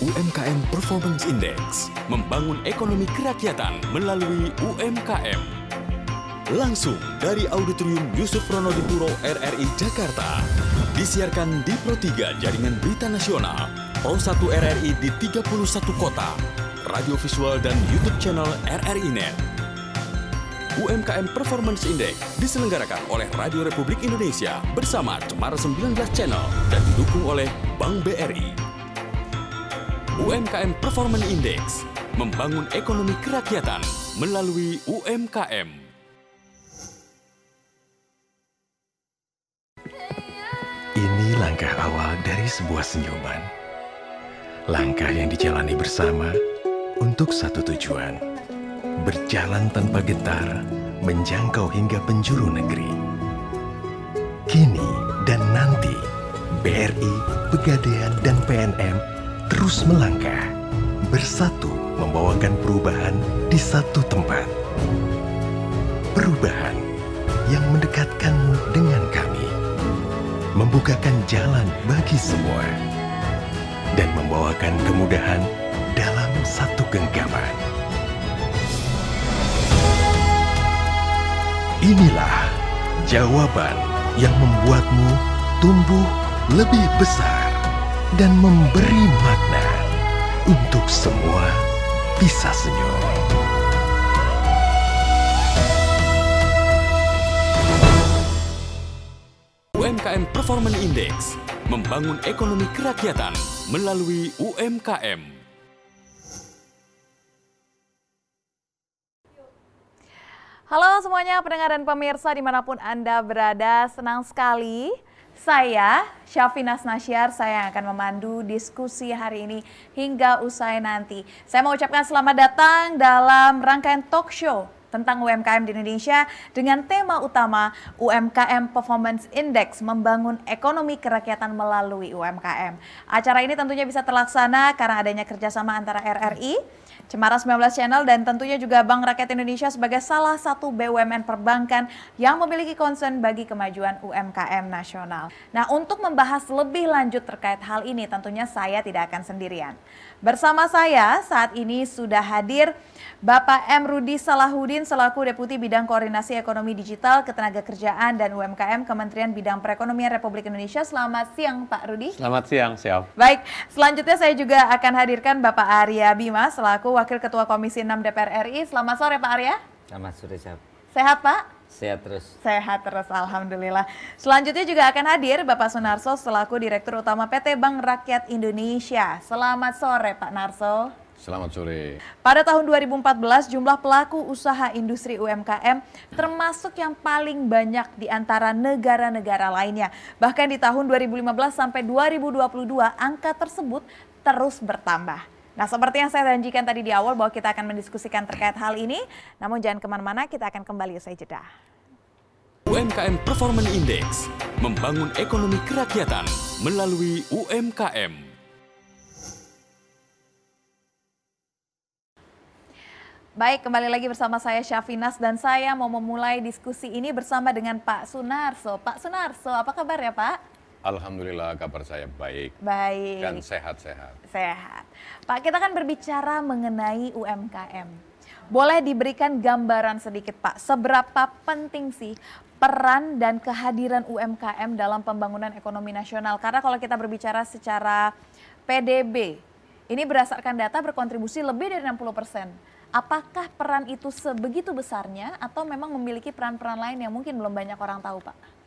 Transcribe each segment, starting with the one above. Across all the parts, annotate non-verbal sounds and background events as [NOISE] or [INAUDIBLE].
UMKM Performance Index, membangun ekonomi kerakyatan melalui UMKM. Langsung dari Auditorium Yusuf Ronodipuro RRI Jakarta. Disiarkan di Pro 3 Jaringan Berita Nasional, Pro 1 RRI di 31 kota, radio visual dan YouTube channel RRI Net. UMKM Performance Index diselenggarakan oleh Radio Republik Indonesia bersama Cemara 19 Channel dan didukung oleh Bank BRI. UMKM Performance Index membangun ekonomi kerakyatan melalui UMKM. Ini langkah awal dari sebuah senyuman. Langkah yang dijalani bersama untuk satu tujuan. Berjalan tanpa getar, menjangkau hingga penjuru negeri. Kini dan nanti, BRI, Pegadaian, dan PNM terus melangkah. Bersatu membawakan perubahan di satu tempat. Perubahan yang mendekatkanmu dengan kami membukakan jalan bagi semua, dan membawakan kemudahan dalam satu genggaman. Inilah jawaban yang membuatmu tumbuh lebih besar dan memberi makna untuk semua bisa senyum. UMKM Performance Index membangun ekonomi kerakyatan melalui UMKM. Halo semuanya pendengar dan pemirsa di mana pun Anda berada, senang sekali saya, Syafinas Nasyar, saya yang akan memandu diskusi hari ini hingga usai nanti. Saya mau ucapkan selamat datang dalam rangkaian talk show tentang UMKM di Indonesia dengan tema utama UMKM Performance Index membangun ekonomi kerakyatan melalui UMKM. Acara ini tentunya bisa terlaksana karena adanya kerjasama antara RRI, Cemara 19 Channel dan tentunya juga Bank Rakyat Indonesia sebagai salah satu BUMN perbankan yang memiliki concern bagi kemajuan UMKM nasional. Nah, untuk membahas lebih lanjut terkait hal ini tentunya saya tidak akan sendirian. Bersama saya saat ini sudah hadir Bapak M. Rudi Salahuddin selaku Deputi Bidang Koordinasi Ekonomi Digital, Ketenagakerjaan dan UMKM Kementerian Bidang Perekonomian Republik Indonesia. Selamat siang Pak Rudi. Selamat siang, Siap. Baik, selanjutnya saya juga akan hadirkan Bapak Arya Bima selaku Wakil Ketua Komisi 6 DPR RI. Selamat sore Pak Arya. Selamat sore, Siap. Sehat Pak? Sehat terus. Sehat terus, Alhamdulillah. Selanjutnya juga akan hadir Bapak Sunarso selaku Direktur Utama PT Bank Rakyat Indonesia. Selamat sore Pak Narso. Selamat sore. Pada tahun 2014, jumlah pelaku usaha industri UMKM termasuk yang paling banyak di antara negara-negara lainnya. Bahkan di tahun 2015 sampai 2022, angka tersebut terus bertambah. Nah, seperti yang saya janjikan tadi di awal bahwa kita akan mendiskusikan terkait hal ini, namun jangan ke mana-mana, kita akan kembali usai jeda. UMKM Performance Index membangun ekonomi kerakyatan melalui UMKM. Baik, kembali lagi bersama saya Syafinas dan saya mau memulai diskusi ini bersama dengan Pak Sunarso. Pak Sunarso, apa kabar ya Pak? Alhamdulillah kabar saya baik. Baik. Dan sehat-sehat. Sehat. Pak, kita kan berbicara mengenai UMKM. Boleh diberikan gambaran sedikit Pak, seberapa penting sih peran dan kehadiran UMKM dalam pembangunan ekonomi nasional? Karena kalau kita berbicara secara PDB, ini berdasarkan data berkontribusi lebih dari 60 persen apakah peran itu sebegitu besarnya atau memang memiliki peran-peran lain yang mungkin belum banyak orang tahu, Pak?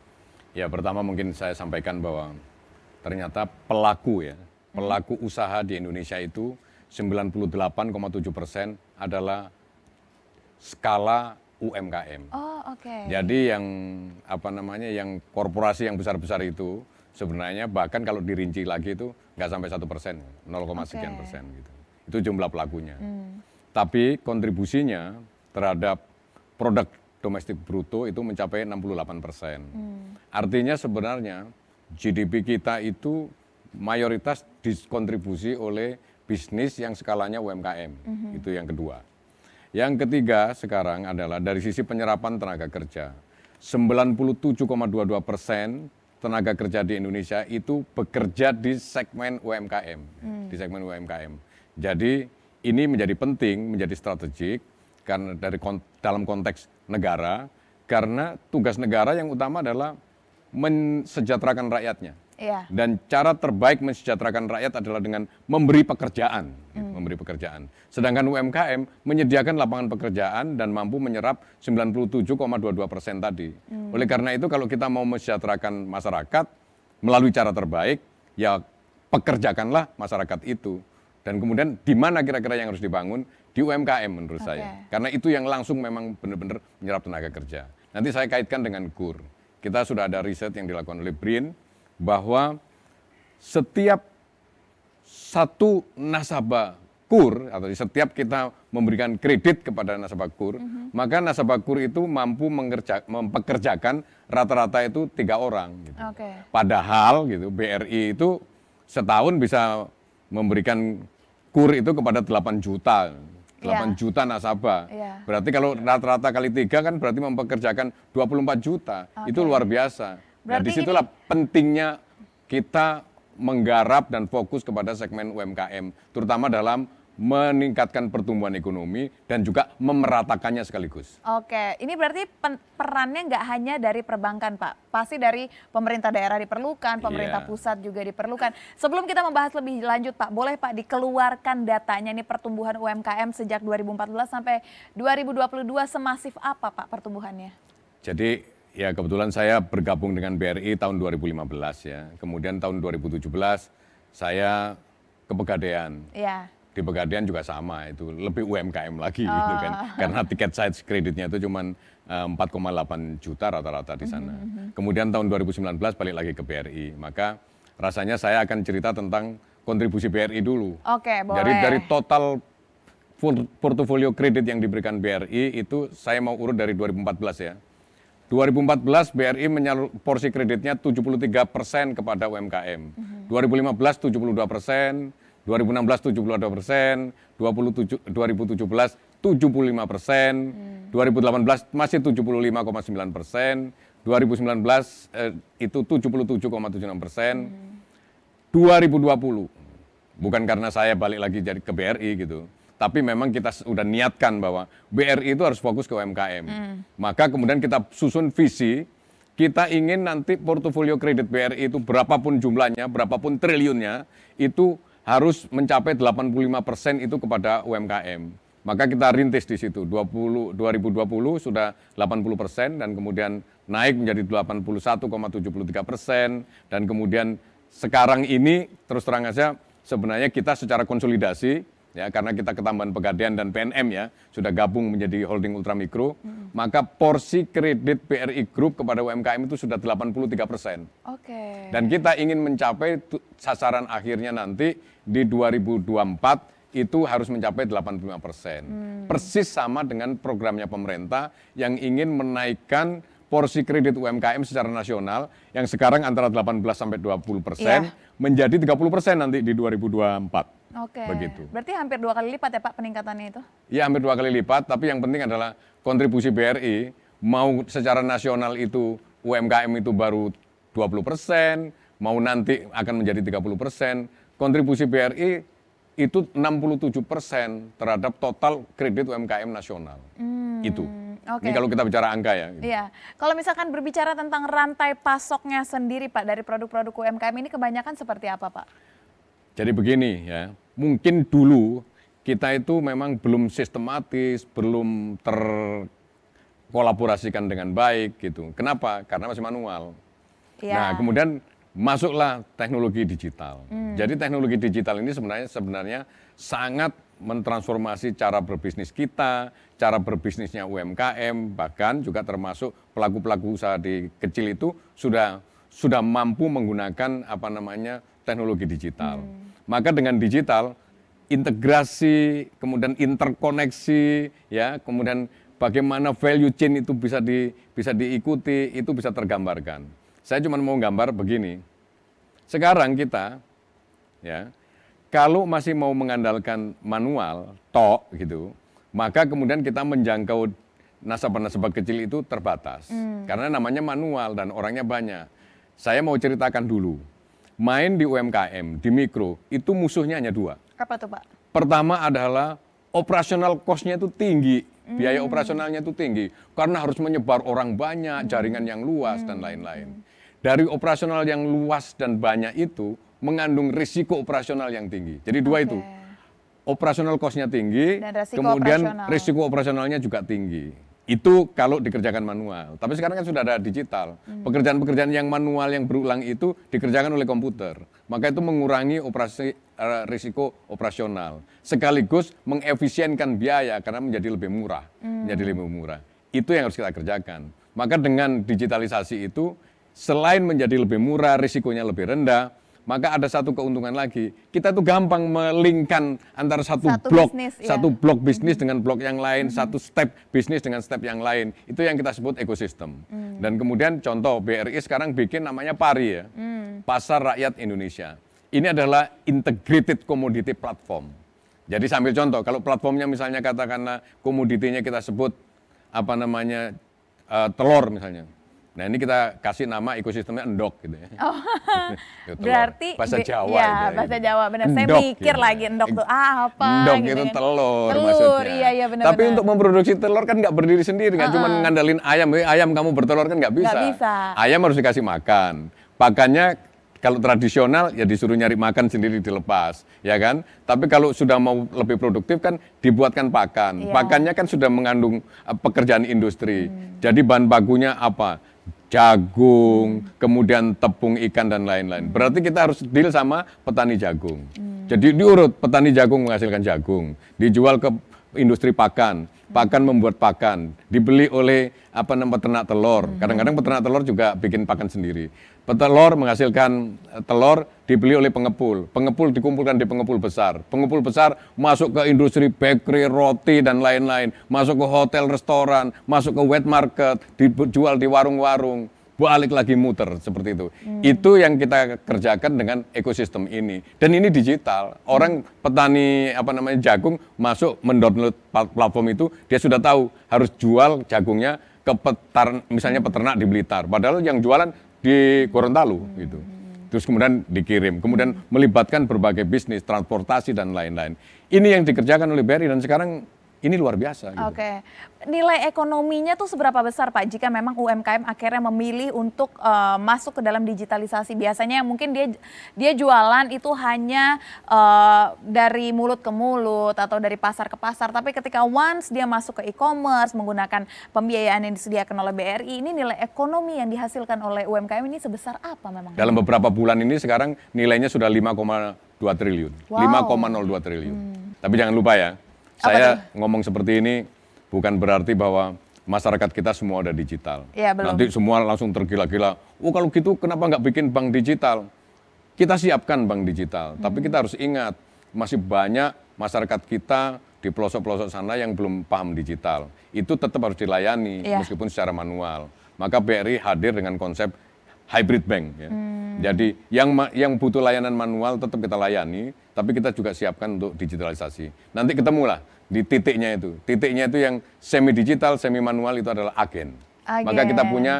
Ya, pertama mungkin saya sampaikan bahwa ternyata pelaku ya, pelaku hmm. usaha di Indonesia itu 98,7 persen adalah skala UMKM. Oh, oke. Okay. Jadi yang apa namanya, yang korporasi yang besar-besar itu sebenarnya bahkan kalau dirinci lagi itu nggak sampai satu persen, 0, okay. sekian persen gitu. Itu jumlah pelakunya. Hmm tapi kontribusinya terhadap produk domestik bruto itu mencapai 68 persen. Hmm. Artinya sebenarnya GDP kita itu mayoritas dikontribusi oleh bisnis yang skalanya UMKM. Hmm. Itu yang kedua. Yang ketiga sekarang adalah dari sisi penyerapan tenaga kerja. 97,22 persen tenaga kerja di Indonesia itu bekerja di segmen UMKM, di segmen UMKM. Jadi ini menjadi penting, menjadi strategik karena dari dalam konteks negara karena tugas negara yang utama adalah mensejahterakan rakyatnya. Iya. Dan cara terbaik mensejahterakan rakyat adalah dengan memberi pekerjaan, gitu, memberi pekerjaan. Sedangkan UMKM menyediakan lapangan pekerjaan dan mampu menyerap 97,22 persen tadi. Oleh karena itu kalau kita mau mensejahterakan masyarakat melalui cara terbaik, ya pekerjakanlah masyarakat itu. Dan kemudian di mana kira-kira yang harus dibangun? Di UMKM menurut Oke. saya. Karena itu yang langsung memang benar-benar menyerap tenaga kerja. Nanti saya kaitkan dengan KUR. Kita sudah ada riset yang dilakukan oleh BRIN bahwa setiap satu nasabah KUR atau setiap kita memberikan kredit kepada nasabah KUR, maka nasabah KUR itu mampu mengerja, mempekerjakan rata-rata itu tiga orang. Gitu. Oke. Padahal gitu BRI itu setahun bisa memberikan KUR itu kepada 8 juta. 8 Iya. juta nasabah. Iya. Berarti kalau rata-rata kali tiga kan berarti mempekerjakan 24 juta. Itu Oke. luar biasa. Nah, Berarti di situlah pentingnya kita menggarap dan fokus kepada segmen UMKM, terutama dalam meningkatkan pertumbuhan ekonomi dan juga memeratakannya sekaligus. Oke, ini berarti perannya nggak hanya dari perbankan, Pak. Pasti dari pemerintah daerah diperlukan, pemerintah Iya. pusat juga diperlukan. Sebelum kita membahas lebih lanjut, Pak, boleh Pak dikeluarkan datanya ini pertumbuhan UMKM sejak 2014 sampai 2022 semasif apa, Pak, pertumbuhannya? Jadi ya kebetulan saya bergabung dengan BRI tahun 2015 ya. Kemudian tahun 2017 saya ke Pegadaian. Di Pegadaian juga sama itu lebih UMKM lagi gitu kan. Karena tiket size kreditnya itu cuma eh, 4,8 juta rata-rata di sana. Kemudian tahun 2019 balik lagi ke BRI. Maka rasanya saya akan cerita tentang kontribusi BRI dulu. Oke, boleh. Jadi dari total por- portofolio kredit yang diberikan BRI itu saya mau urut dari 2014 ya. 2014 BRI menyalur porsi kreditnya 73 persen kepada UMKM. 2015 72 persen, 2016 72 persen, 27 2017 75 persen, 2018 masih 75,9 persen, 2019 eh, itu 77,76 persen, 2020 bukan karena saya balik lagi jadi ke BRI gitu tapi memang kita sudah niatkan bahwa BRI itu harus fokus ke UMKM maka kemudian kita susun visi kita ingin nanti portofolio kredit BRI itu berapapun jumlahnya berapapun triliunnya itu harus mencapai 85% itu kepada UMKM maka kita rintis di situ. 20 2020 sudah 80% dan kemudian naik menjadi 81,73 persen. Dan kemudian sekarang ini terus terang aja sebenarnya kita secara konsolidasi ya karena kita ketambahan Pegadaian dan PNM ya sudah gabung menjadi holding ultramikro maka porsi kredit BRI Group kepada UMKM itu sudah 83 persen. Oke. dan kita ingin mencapai sasaran akhirnya nanti di 2024 itu harus mencapai 85 persen. Persis sama dengan programnya pemerintah yang ingin menaikkan porsi kredit UMKM secara nasional yang sekarang antara 18 sampai 20 persen Iya. menjadi 30 persen nanti di 2024. Oke. Begitu. Berarti hampir dua kali lipat ya Pak peningkatannya itu? Ya hampir dua kali lipat, tapi yang penting adalah kontribusi BRI mau secara nasional itu UMKM itu baru 20 persen, mau nanti akan menjadi 30 persen, kontribusi BRI itu 67 persen terhadap total kredit UMKM nasional. itu. Hmm, oke. Ini kalau kita bicara angka ya. gitu. Iya, kalau misalkan berbicara tentang rantai pasoknya sendiri Pak dari produk-produk UMKM ini kebanyakan seperti apa Pak? Jadi begini ya, mungkin dulu kita itu memang belum sistematis, belum terkolaborasikan dengan baik gitu. Kenapa? Karena masih manual. Iya. Nah, kemudian masuklah teknologi digital. Jadi teknologi digital ini sebenarnya sebenarnya sangat mentransformasi cara berbisnis kita, cara berbisnisnya UMKM, bahkan juga termasuk pelaku-pelaku usaha di kecil itu sudah sudah mampu menggunakan apa namanya teknologi digital. Maka dengan digital integrasi, kemudian interkoneksi, ya, kemudian bagaimana value chain itu bisa di bisa diikuti, itu bisa tergambarkan. Saya cuma mau gambar begini. Sekarang kita, ya, kalau masih mau mengandalkan manual, tok gitu, maka kemudian kita menjangkau nasabah-nasabah kecil itu terbatas. Karena namanya manual dan orangnya banyak. Saya mau ceritakan dulu. Main di UMKM, di mikro, itu musuhnya hanya dua. Apa tuh Pak? Pertama adalah operasional cost-nya itu tinggi, biaya operasionalnya itu tinggi karena harus menyebar orang banyak, jaringan yang luas dan lain-lain. Dari operasional yang luas dan banyak itu mengandung risiko operasional yang tinggi. Jadi dua Oke. itu. Operasional cost-nya tinggi, Dan resiko kemudian operasional. risiko operasionalnya juga tinggi. Itu kalau dikerjakan manual. Tapi sekarang kan sudah ada digital. Hmm. Pekerjaan-pekerjaan yang manual yang berulang itu dikerjakan oleh komputer. Maka itu mengurangi operasi eh, risiko operasional. Sekaligus mengefisienkan biaya karena menjadi lebih murah. Hmm. Menjadi lebih murah. Itu yang harus kita kerjakan. Maka dengan digitalisasi itu selain menjadi lebih murah, risikonya lebih rendah, maka ada satu keuntungan lagi. Kita tuh gampang melingkan antara satu, Satu blok, bisnis, iya. satu blok bisnis dengan blok yang lain, satu step bisnis dengan step yang lain. Itu yang kita sebut ekosistem. Dan kemudian contoh BRI sekarang bikin namanya PARI ya, Pasar Rakyat Indonesia. Ini adalah integrated commodity platform. Jadi sambil contoh, kalau platformnya misalnya katakanlah komoditinya kita sebut apa namanya eh, telur misalnya. Nah ini kita kasih nama ekosistemnya endok gitu ya. Ya, [LAUGHS] telur. Berarti bahasa Jawa ya, itu. bahasa Jawa benar. Saya mikir gitu. lagi endok tuh ah, apa Endok gitu itu kan. telur, Telur, maksudnya. iya iya benar Tapi untuk memproduksi telur kan nggak berdiri sendiri, nggak cuma ngandalin ayam. Ayam kamu bertelur kan nggak bisa. Nggak bisa. Ayam harus dikasih makan. Pakannya kalau tradisional ya disuruh nyari makan sendiri dilepas, ya kan? Tapi kalau sudah mau lebih produktif kan dibuatkan pakan. Iya. Pakannya kan sudah mengandung eh, pekerjaan industri. Hmm. Jadi bahan bakunya apa? Jagung, kemudian tepung ikan dan lain-lain. Berarti kita harus deal sama petani jagung. Jadi diurut petani jagung menghasilkan jagung, dijual ke industri pakan, pakan membuat pakan, dibeli oleh apa namanya peternak telur. Kadang-kadang peternak telur juga bikin pakan sendiri. Petelur menghasilkan eh, telur dibeli oleh pengepul. Pengepul dikumpulkan di pengepul besar. Pengepul besar masuk ke industri bakery, roti dan lain-lain, masuk ke hotel, restoran, masuk ke wet market, dijual di warung-warung balik lagi muter seperti itu. Itu yang kita kerjakan dengan ekosistem ini. Dan ini digital. Orang petani apa namanya jagung masuk mendownload plat- platform itu, dia sudah tahu harus jual jagungnya ke petar misalnya peternak di Blitar. Padahal yang jualan di Gorontalo gitu. Terus kemudian dikirim, kemudian melibatkan berbagai bisnis, transportasi dan lain-lain. Ini yang dikerjakan oleh BRI dan sekarang ini luar biasa. Gitu. Oke, nilai ekonominya tuh seberapa besar Pak jika memang UMKM akhirnya memilih untuk eh, masuk ke dalam digitalisasi? Biasanya mungkin dia dia jualan itu hanya eh, dari mulut ke mulut atau dari pasar ke pasar, tapi ketika once dia masuk ke e-commerce menggunakan pembiayaan yang disediakan oleh BRI, ini nilai ekonomi yang dihasilkan oleh UMKM ini sebesar apa memang? Dalam beberapa bulan ini sekarang nilainya sudah 5,2 triliun. Wow. 5,02 triliun. Tapi jangan lupa ya, Apa saya ngomong seperti ini bukan berarti bahwa masyarakat kita semua udah digital. Iya, belum. Nanti semua langsung tergila-gila. Oh kalau gitu kenapa nggak bikin bank digital? Kita siapkan bank digital, tapi Hmm. kita harus ingat masih banyak masyarakat kita di pelosok-pelosok sana yang belum paham digital. Itu tetap harus dilayani Iya. meskipun secara manual. Maka BRI hadir dengan konsep hybrid bank. Ya. Hmm. Jadi yang yang butuh layanan manual tetap kita layani, tapi kita juga siapkan untuk digitalisasi. Nanti ketemulah di titiknya itu. Titiknya itu yang semi digital, semi manual itu adalah agen. Maka kita Agen. punya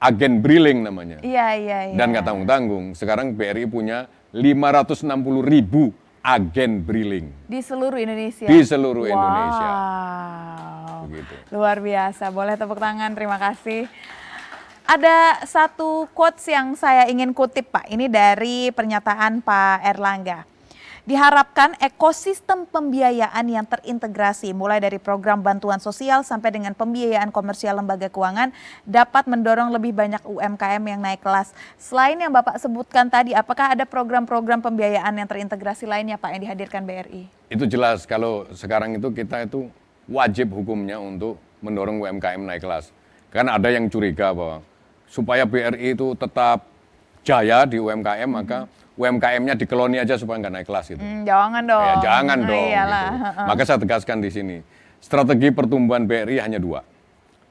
agen Briling namanya. Iya iya iya. Dan nggak tanggung-tanggung. Sekarang BRI punya 560 ribu agen Briling. di seluruh Indonesia. Di seluruh Indonesia. Wow. Begitu. Luar biasa. Boleh tepuk tangan. Terima kasih. Ada satu quotes yang saya ingin kutip, Pak. Ini dari pernyataan Pak Erlangga. Diharapkan ekosistem pembiayaan yang terintegrasi mulai dari program bantuan sosial sampai dengan pembiayaan komersial lembaga keuangan dapat mendorong lebih banyak UMKM yang naik kelas. Selain yang Bapak sebutkan tadi, apakah ada program-program pembiayaan yang terintegrasi lainnya Pak yang dihadirkan BRI? Itu jelas kalau sekarang itu kita itu wajib hukumnya untuk mendorong UMKM naik kelas. Karena ada yang curiga bahwa supaya BRI itu tetap jaya di UMKM maka UMKM-nya dikeloni aja supaya nggak naik kelas itu. Hmm, jangan dong. Ya, jangan dong. Iyalah. gitu. [LAUGHS] Maka saya tegaskan di sini, strategi pertumbuhan BRI hanya dua.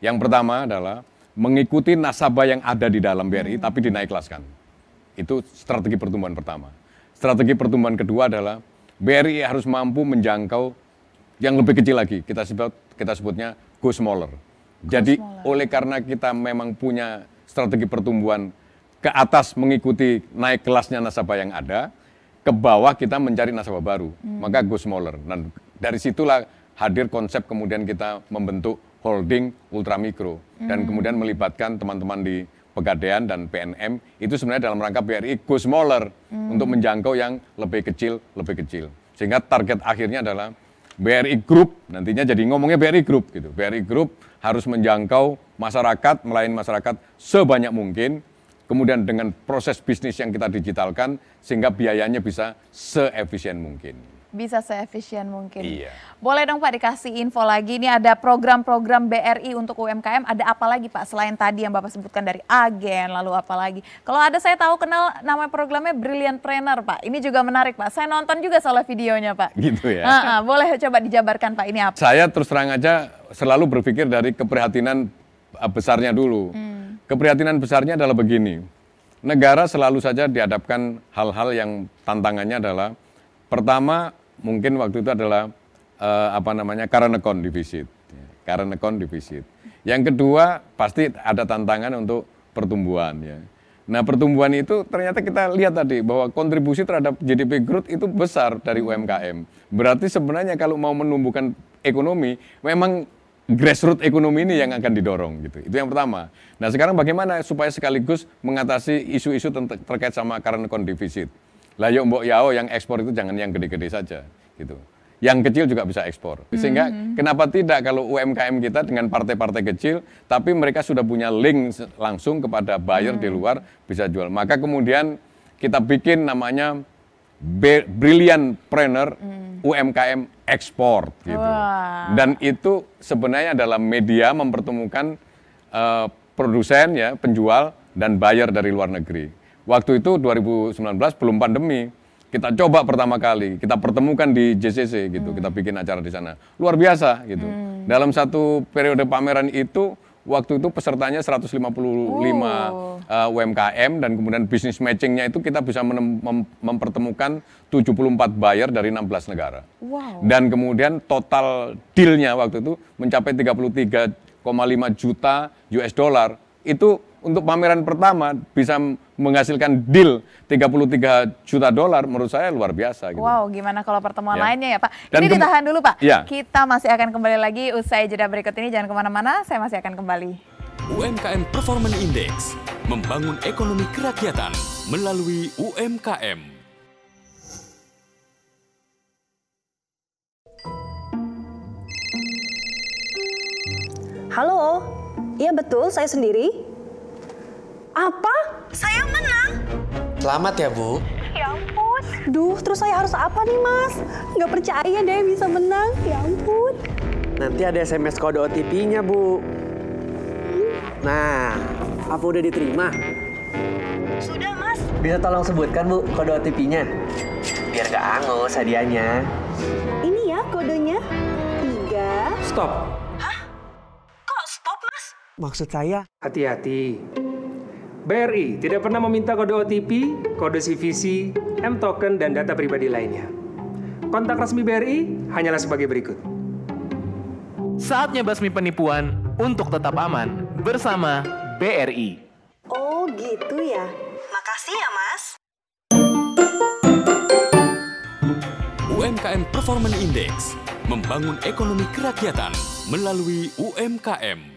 Yang pertama adalah mengikuti nasabah yang ada di dalam BRI tapi dinaik kelaskan. Itu strategi pertumbuhan pertama. Strategi pertumbuhan kedua adalah BRI harus mampu menjangkau yang lebih kecil lagi. Kita sebut kita sebutnya go smaller. Jadi oleh karena kita memang punya strategi pertumbuhan ke atas mengikuti naik kelasnya nasabah yang ada, ke bawah kita mencari nasabah baru, maka go smaller. Dan dari situlah hadir konsep kemudian kita membentuk holding ultramikro. Dan kemudian melibatkan teman-teman di Pegadaian dan PNM itu sebenarnya dalam rangka BRI go smaller untuk menjangkau yang lebih kecil, lebih kecil. Sehingga target akhirnya adalah BRI Group, nantinya jadi ngomongnya BRI Group gitu. BRI Group harus menjangkau masyarakat, melayani masyarakat sebanyak mungkin, kemudian dengan proses bisnis yang kita digitalkan sehingga biayanya bisa seefisien mungkin. Bisa seefisien mungkin. Iya. Boleh dong Pak dikasih info lagi, ini ada program-program BRI untuk UMKM, ada apa lagi Pak selain tadi yang Bapak sebutkan dari agen, lalu apa lagi? Kalau ada saya tahu kenal nama programnya Brilliant Trainer Pak, ini juga menarik Pak, saya nonton juga soal videonya Pak. Gitu ya. Ah, ah, boleh coba dijabarkan Pak, ini apa? Saya terus terang aja selalu berpikir dari keprihatinan uh, besarnya dulu. Keprihatinan besarnya adalah begini. Negara selalu saja dihadapkan hal-hal yang tantangannya adalah pertama mungkin waktu itu adalah eh, apa namanya current account deficit. ya, Current account deficit. Yang kedua pasti ada tantangan untuk pertumbuhan ya. Nah pertumbuhan itu ternyata kita lihat tadi bahwa kontribusi terhadap GDP growth itu besar dari UMKM. Berarti sebenarnya kalau mau menumbuhkan ekonomi, memang grassroots ekonomi ini yang akan didorong gitu. Itu yang pertama. Nah sekarang bagaimana supaya sekaligus mengatasi isu-isu terkait sama current account deficit. Lah yuk mbok yao yang ekspor itu jangan yang gede-gede saja gitu. Yang kecil juga bisa ekspor. Sehingga kenapa tidak kalau UMKM kita dengan partai-partai kecil tapi mereka sudah punya link langsung kepada buyer di luar bisa jual. Maka kemudian kita bikin namanya Brilliant Planner UMKM ekspor gitu. Wah. Dan itu sebenarnya adalah media mempertemukan eh, produsen ya, penjual dan buyer dari luar negeri. Waktu itu 2019 belum pandemi. Kita coba pertama kali, kita pertemukan di JCC gitu, kita bikin acara di sana. Luar biasa gitu. Dalam satu periode pameran itu waktu itu pesertanya 155 Oh. uh, UMKM dan kemudian bisnis matchingnya itu kita bisa mem- mempertemukan 74 buyer dari 16 negara. Wow. Dan kemudian total dealnya waktu itu mencapai 33,5 juta US dollar. Itu untuk pameran pertama bisa menghasilkan deal 33 juta dolar menurut saya luar biasa gitu. Wow, gimana kalau pertemuan Ya. lainnya ya Pak? Dan ini ditahan dulu Pak. Ya. Kita masih akan kembali lagi usai jeda berikut ini. Jangan ke mana-mana, saya masih akan kembali. UMKM Performance Index membangun ekonomi kerakyatan melalui UMKM. Halo, iya betul saya sendiri. Apa? Saya menang? Selamat ya Bu. Ya ampun. Duh, terus saya harus apa nih mas? Nggak percaya deh bisa menang. Ya ampun. Nanti ada SMS kode OTP-nya Bu. Nah, apa udah diterima? Sudah mas. Bisa tolong sebutkan Bu kode OTP-nya? Biar gak angus hadiahnya. Ini ya kodenya. Tiga. Stop. Kok stop mas? Maksud saya? Hati-hati. BRI tidak pernah meminta kode OTP, kode CVC, M-token, dan data pribadi lainnya. Kontak resmi BRI hanyalah sebagai berikut. Saatnya basmi penipuan untuk tetap aman bersama BRI. Oh gitu ya. Makasih ya mas. UMKM Performance Index membangun ekonomi kerakyatan melalui UMKM.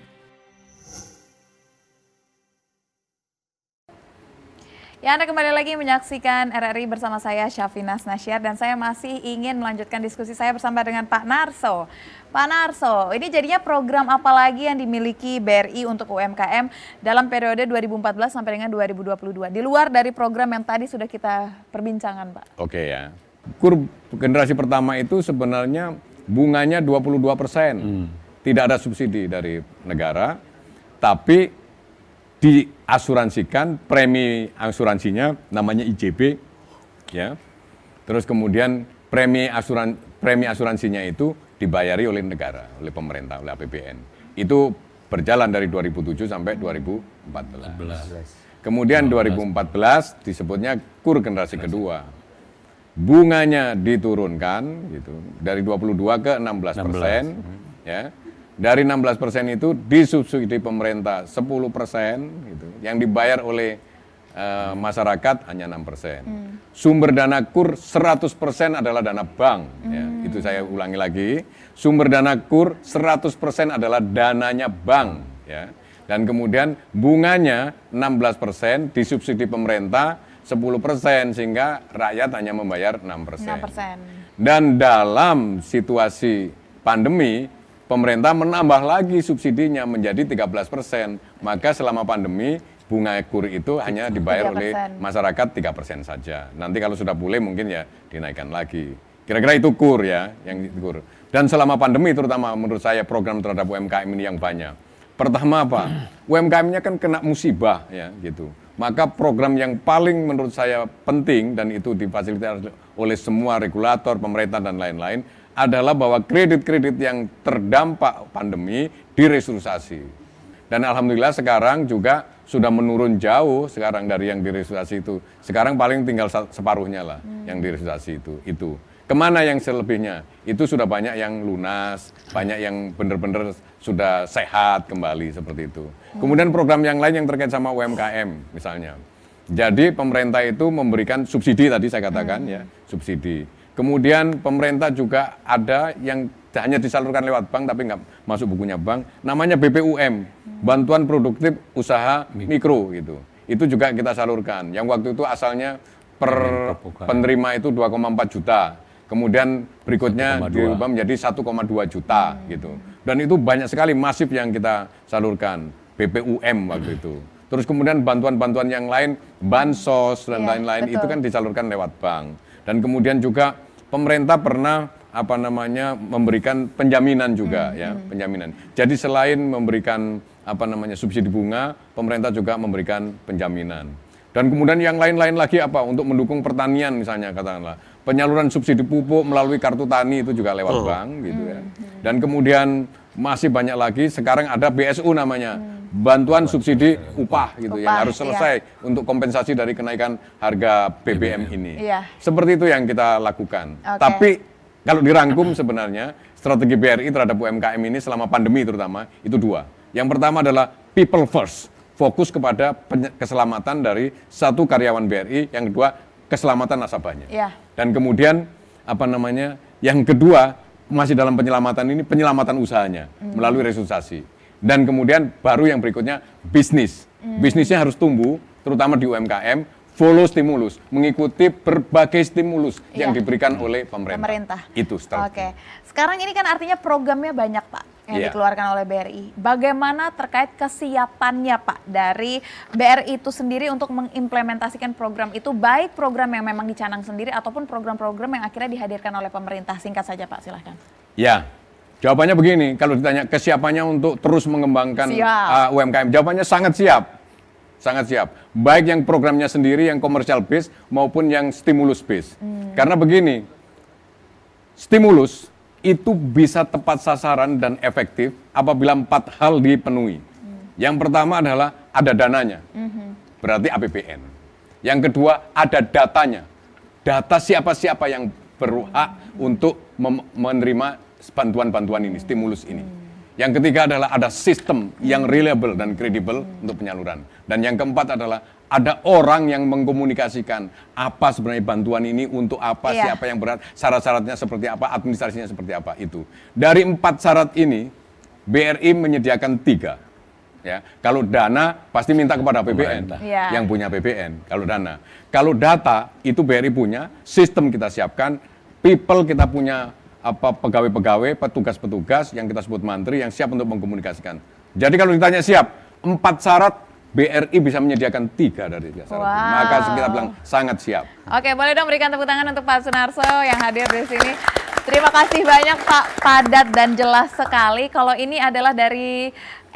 Ya, Anda kembali lagi menyaksikan RRI bersama saya Syafinas Nasyar dan saya masih ingin melanjutkan diskusi saya bersama dengan Pak Narso. Pak Narso, ini jadinya program apa lagi yang dimiliki BRI untuk UMKM dalam periode 2014 sampai dengan 2022 di luar dari program yang tadi sudah kita perbincangkan, Pak? Oke ya. Kur generasi pertama itu sebenarnya bunganya 22 persen. Tidak ada subsidi dari negara, tapi diasuransikan premi asuransinya namanya IJB ya. Terus kemudian premi asuran premi asuransinya itu dibayari oleh negara, oleh pemerintah, oleh APBN. Itu berjalan dari 2007 sampai 2014. Kemudian 2014 disebutnya kur generasi kedua. Bunganya diturunkan gitu dari 22 ke 16 persen ya. Dari 16 persen itu disubsidi pemerintah 10 persen gitu, yang dibayar oleh eh, masyarakat hanya 6 persen. Sumber dana kur 100 persen adalah dana bank. Ya, itu saya ulangi lagi. Sumber dana kur 100 persen adalah dananya bank. Ya. Dan kemudian bunganya 16 persen disubsidi pemerintah 10 persen sehingga rakyat hanya membayar 6 persen. 6%. Dan dalam situasi pandemi, pemerintah menambah lagi subsidinya menjadi 13 persen. Maka selama pandemi, bunga kur itu hanya dibayar oleh 3%. masyarakat 3 persen saja. Nanti kalau sudah pulih mungkin ya dinaikkan lagi. Kira-kira itu kur ya, yang kur. Dan selama pandemi terutama menurut saya program terhadap UMKM ini yang banyak. Pertama apa? UMKM-nya kan kena musibah ya gitu. Maka program yang paling menurut saya penting dan itu difasilitasi oleh semua regulator, pemerintah dan lain-lain adalah bahwa kredit-kredit yang terdampak pandemi direstrukturisasi. Dan alhamdulillah sekarang juga sudah menurun jauh sekarang dari yang direstrukturisasi itu. Sekarang paling tinggal separuhnya lah yang direstrukturisasi itu. Itu. Ke mana yang selebihnya? Itu sudah banyak yang lunas, banyak yang benar-benar sudah sehat kembali seperti itu. Kemudian program yang lain yang terkait sama UMKM misalnya. Jadi pemerintah itu memberikan subsidi tadi saya katakan ya, subsidi. Kemudian pemerintah juga ada yang hanya disalurkan lewat bank tapi nggak masuk bukunya bank, namanya BPUM, Bantuan Produktif Usaha Mikro gitu. Itu juga kita salurkan. Yang waktu itu asalnya per penerima itu 2,4 juta. Kemudian berikutnya diubah menjadi 1,2 juta gitu. Dan itu banyak sekali masif yang kita salurkan. BPUM waktu itu. Terus kemudian bantuan-bantuan yang lain, bansos dan Iya, lain-lain itu betul. kan disalurkan lewat bank. Dan kemudian juga pemerintah pernah apa namanya memberikan penjaminan juga ya, penjaminan. Jadi selain memberikan apa namanya subsidi bunga, pemerintah juga memberikan penjaminan. Dan kemudian yang lain-lain lagi apa? Untuk mendukung pertanian misalnya katakanlah. Penyaluran subsidi pupuk melalui kartu tani itu juga lewat bank gitu ya. Dan kemudian masih banyak lagi sekarang ada BSU namanya. Bantuan subsidi upah gitu yang Upah, harus iya. selesai untuk kompensasi dari kenaikan harga BBM ini. Iya. Seperti itu yang kita lakukan. Oke. Tapi kalau dirangkum sebenarnya strategi BRI terhadap UMKM ini selama pandemi terutama itu dua. Yang pertama adalah people first, fokus kepada keselamatan dari satu karyawan BRI. Yang kedua keselamatan nasabahnya. Iya. Dan kemudian apa namanya? Yang kedua masih dalam penyelamatan ini penyelamatan usahanya melalui restrukturisasi. Dan kemudian baru yang berikutnya bisnis. Bisnisnya harus tumbuh terutama di UMKM, follow stimulus, mengikuti berbagai stimulus yang Iya. diberikan oleh pemerintah. Pemerintah. Itu strategi. Oke. Sekarang ini kan artinya programnya banyak, Pak, yang Iya. dikeluarkan oleh BRI. Bagaimana terkait kesiapannya, Pak, dari BRI itu sendiri untuk mengimplementasikan program itu, baik program yang memang dicanang sendiri ataupun program-program yang akhirnya dihadirkan oleh pemerintah. Singkat saja, Pak, silahkan. Ya, jawabannya begini. Kalau ditanya kesiapannya untuk terus mengembangkan Siap. uh, UMKM, jawabannya sangat siap. Sangat siap. Baik yang programnya sendiri, yang komersial base, maupun yang stimulus base. Karena begini, stimulus itu bisa tepat sasaran dan efektif apabila empat hal dipenuhi. Yang pertama adalah ada dananya, berarti APBN. Yang kedua ada datanya, data siapa-siapa yang berhak untuk mem- menerima bantuan-bantuan ini, stimulus ini. Yang ketiga adalah ada sistem yang reliable dan kredibel untuk penyaluran. Dan yang keempat adalah ada orang yang mengkomunikasikan apa sebenarnya bantuan ini untuk apa, Iya. siapa yang berat, syarat-syaratnya seperti apa, administrasinya seperti apa itu. Dari empat syarat ini, BRI menyediakan tiga. Ya, kalau dana pasti minta kepada APBN Iya. yang punya APBN. Kalau dana, kalau data itu BRI punya, sistem kita siapkan, people kita punya apa pegawai-pegawai, petugas-petugas yang kita sebut mantri yang siap untuk mengkomunikasikan. Jadi kalau ditanya siap, empat syarat BRI bisa menyediakan tiga dari tiga syarat. Wow. Maka kita bilang sangat siap. Oke, boleh dong berikan tepuk tangan untuk Pak Sunarso yang hadir di sini. Terima kasih banyak Pak, padat dan jelas sekali. Kalau ini adalah dari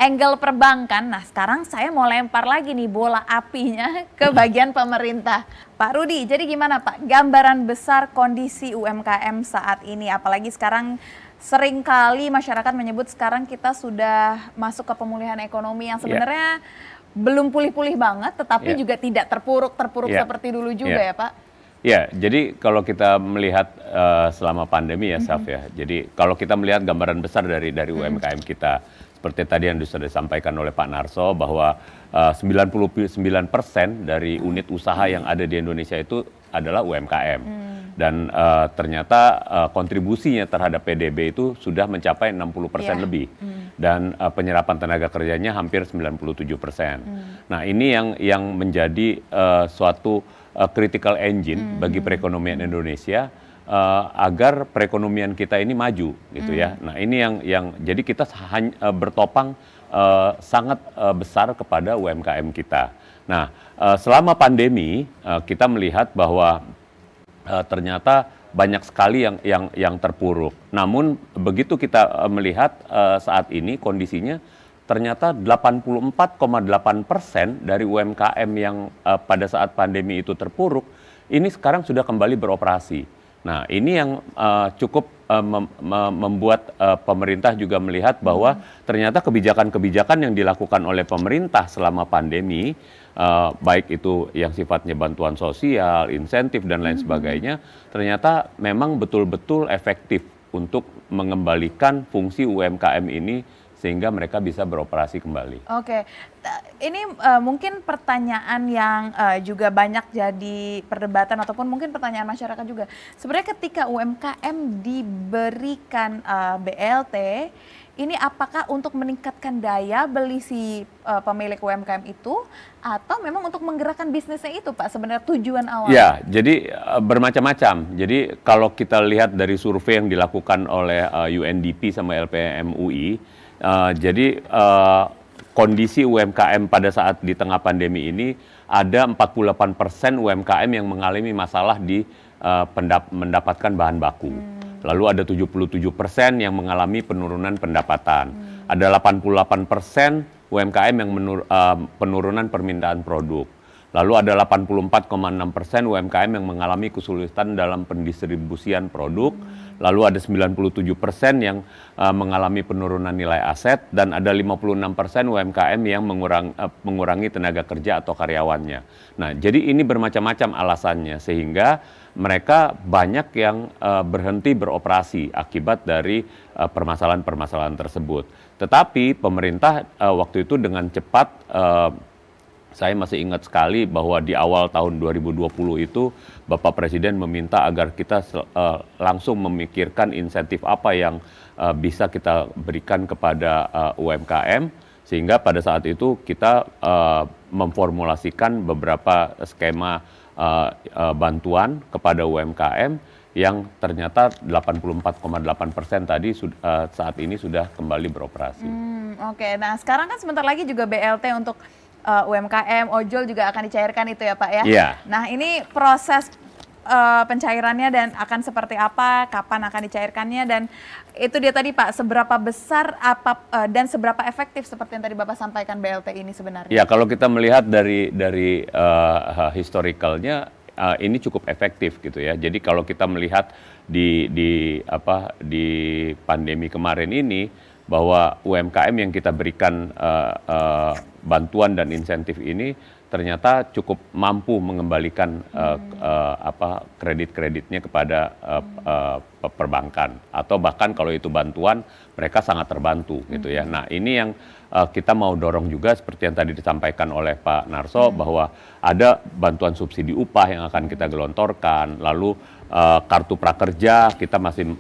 angle perbankan. Nah, sekarang saya mau lempar lagi nih bola apinya [LAUGHS] ke bagian pemerintah. Pak Rudi, jadi gimana Pak? Gambaran besar kondisi UMKM saat ini, apalagi sekarang sering kali masyarakat menyebut sekarang kita sudah masuk ke pemulihan ekonomi yang sebenarnya belum pulih-pulih banget, tetapi Ya. juga tidak terpuruk-terpuruk Ya. seperti dulu juga ya Ya. Pak? Ya, jadi kalau kita melihat eh, selama pandemi ya, Saf ya. Jadi kalau kita melihat gambaran besar dari dari UMKM kita, seperti tadi yang sudah disampaikan oleh Pak Narso bahwa uh, 99% dari unit usaha yang ada di Indonesia itu adalah UMKM. Hmm. Dan uh, ternyata uh, kontribusinya terhadap PDB itu sudah mencapai 60% yeah. lebih. Hmm. Dan uh, penyerapan tenaga kerjanya hampir 97%. Hmm. Nah, ini yang yang menjadi uh, suatu uh, critical engine hmm. bagi perekonomian Indonesia uh, agar perekonomian kita ini maju gitu ya. hmm. ya. Nah, ini yang yang jadi kita hanya uh, bertopang uh, sangat uh, besar kepada UMKM kita. Nah, uh, selama pandemi uh, kita melihat bahwa uh, ternyata banyak sekali yang yang yang terpuruk. Namun begitu kita uh, melihat uh, saat ini kondisinya ternyata 84,8 persen dari UMKM yang uh, pada saat pandemi itu terpuruk ini sekarang sudah kembali beroperasi. Nah, ini yang uh, cukup uh, mem membuat uh, pemerintah juga melihat bahwa hmm. ternyata kebijakan-kebijakan yang dilakukan oleh pemerintah selama pandemi, uh, baik itu yang sifatnya bantuan sosial, insentif dan lain hmm. sebagainya, ternyata memang betul-betul efektif untuk mengembalikan fungsi UMKM ini sehingga mereka bisa beroperasi kembali. Oke, ini uh, mungkin pertanyaan yang uh, juga banyak jadi perdebatan ataupun mungkin pertanyaan masyarakat juga. Sebenarnya ketika UMKM diberikan uh, eh, BLT, ini apakah untuk meningkatkan daya beli si uh, pemilik UMKM itu atau memang untuk menggerakkan bisnisnya itu Pak sebenarnya tujuan awal? Ya, jadi uh, bermacam-macam. Jadi kalau kita lihat dari survei yang dilakukan oleh uh, UNDP sama LPMUI, Uh, jadi uh, kondisi UMKM pada saat di tengah pandemi ini ada 48 persen UMKM yang mengalami masalah di uh, pendap mendapatkan bahan baku. Hmm. Lalu ada 77 persen yang mengalami penurunan pendapatan. Hmm. Ada 88 persen UMKM yang menur, uh, penurunan permintaan produk. Lalu ada 84,6 persen UMKM yang mengalami kesulitan dalam pendistribusian produk. Hmm lalu ada 97 persen yang uh, mengalami penurunan nilai aset dan ada 56 persen UMKM yang mengurang, uh, mengurangi tenaga kerja atau karyawannya. Nah, jadi ini bermacam-macam alasannya sehingga mereka banyak yang uh, berhenti beroperasi akibat dari permasalahan-permasalahan uh, tersebut. Tetapi pemerintah uh, waktu itu dengan cepat uh, saya masih ingat sekali bahwa di awal tahun 2020 itu Bapak Presiden meminta agar kita uh, langsung memikirkan insentif apa yang uh, bisa kita berikan kepada uh, UMKM sehingga pada saat itu kita uh, memformulasikan beberapa skema uh, uh, bantuan kepada UMKM yang ternyata 84,8 persen tadi uh, saat ini sudah kembali beroperasi. Hmm, Oke, okay. nah sekarang kan sebentar lagi juga BLT untuk uh, UMKM, ojol juga akan dicairkan itu ya Pak ya. Iya. Nah ini proses uh, pencairannya dan akan seperti apa, kapan akan dicairkannya dan itu dia tadi Pak, seberapa besar apa uh, dan seberapa efektif seperti yang tadi Bapak sampaikan BLT ini sebenarnya? Ya kalau kita melihat dari dari uh, historicalnya uh, ini cukup efektif gitu ya. Jadi kalau kita melihat di di apa di pandemi kemarin ini bahwa UMKM yang kita berikan uh, uh, bantuan dan insentif ini ternyata cukup mampu mengembalikan uh, uh, apa kredit-kreditnya kepada uh, uh, perbankan. Atau bahkan kalau itu bantuan mereka sangat terbantu gitu ya. Nah ini yang uh, kita mau dorong juga seperti yang tadi disampaikan oleh Pak Narso hmm. bahwa ada bantuan subsidi upah yang akan kita gelontorkan. Lalu uh, kartu prakerja kita masih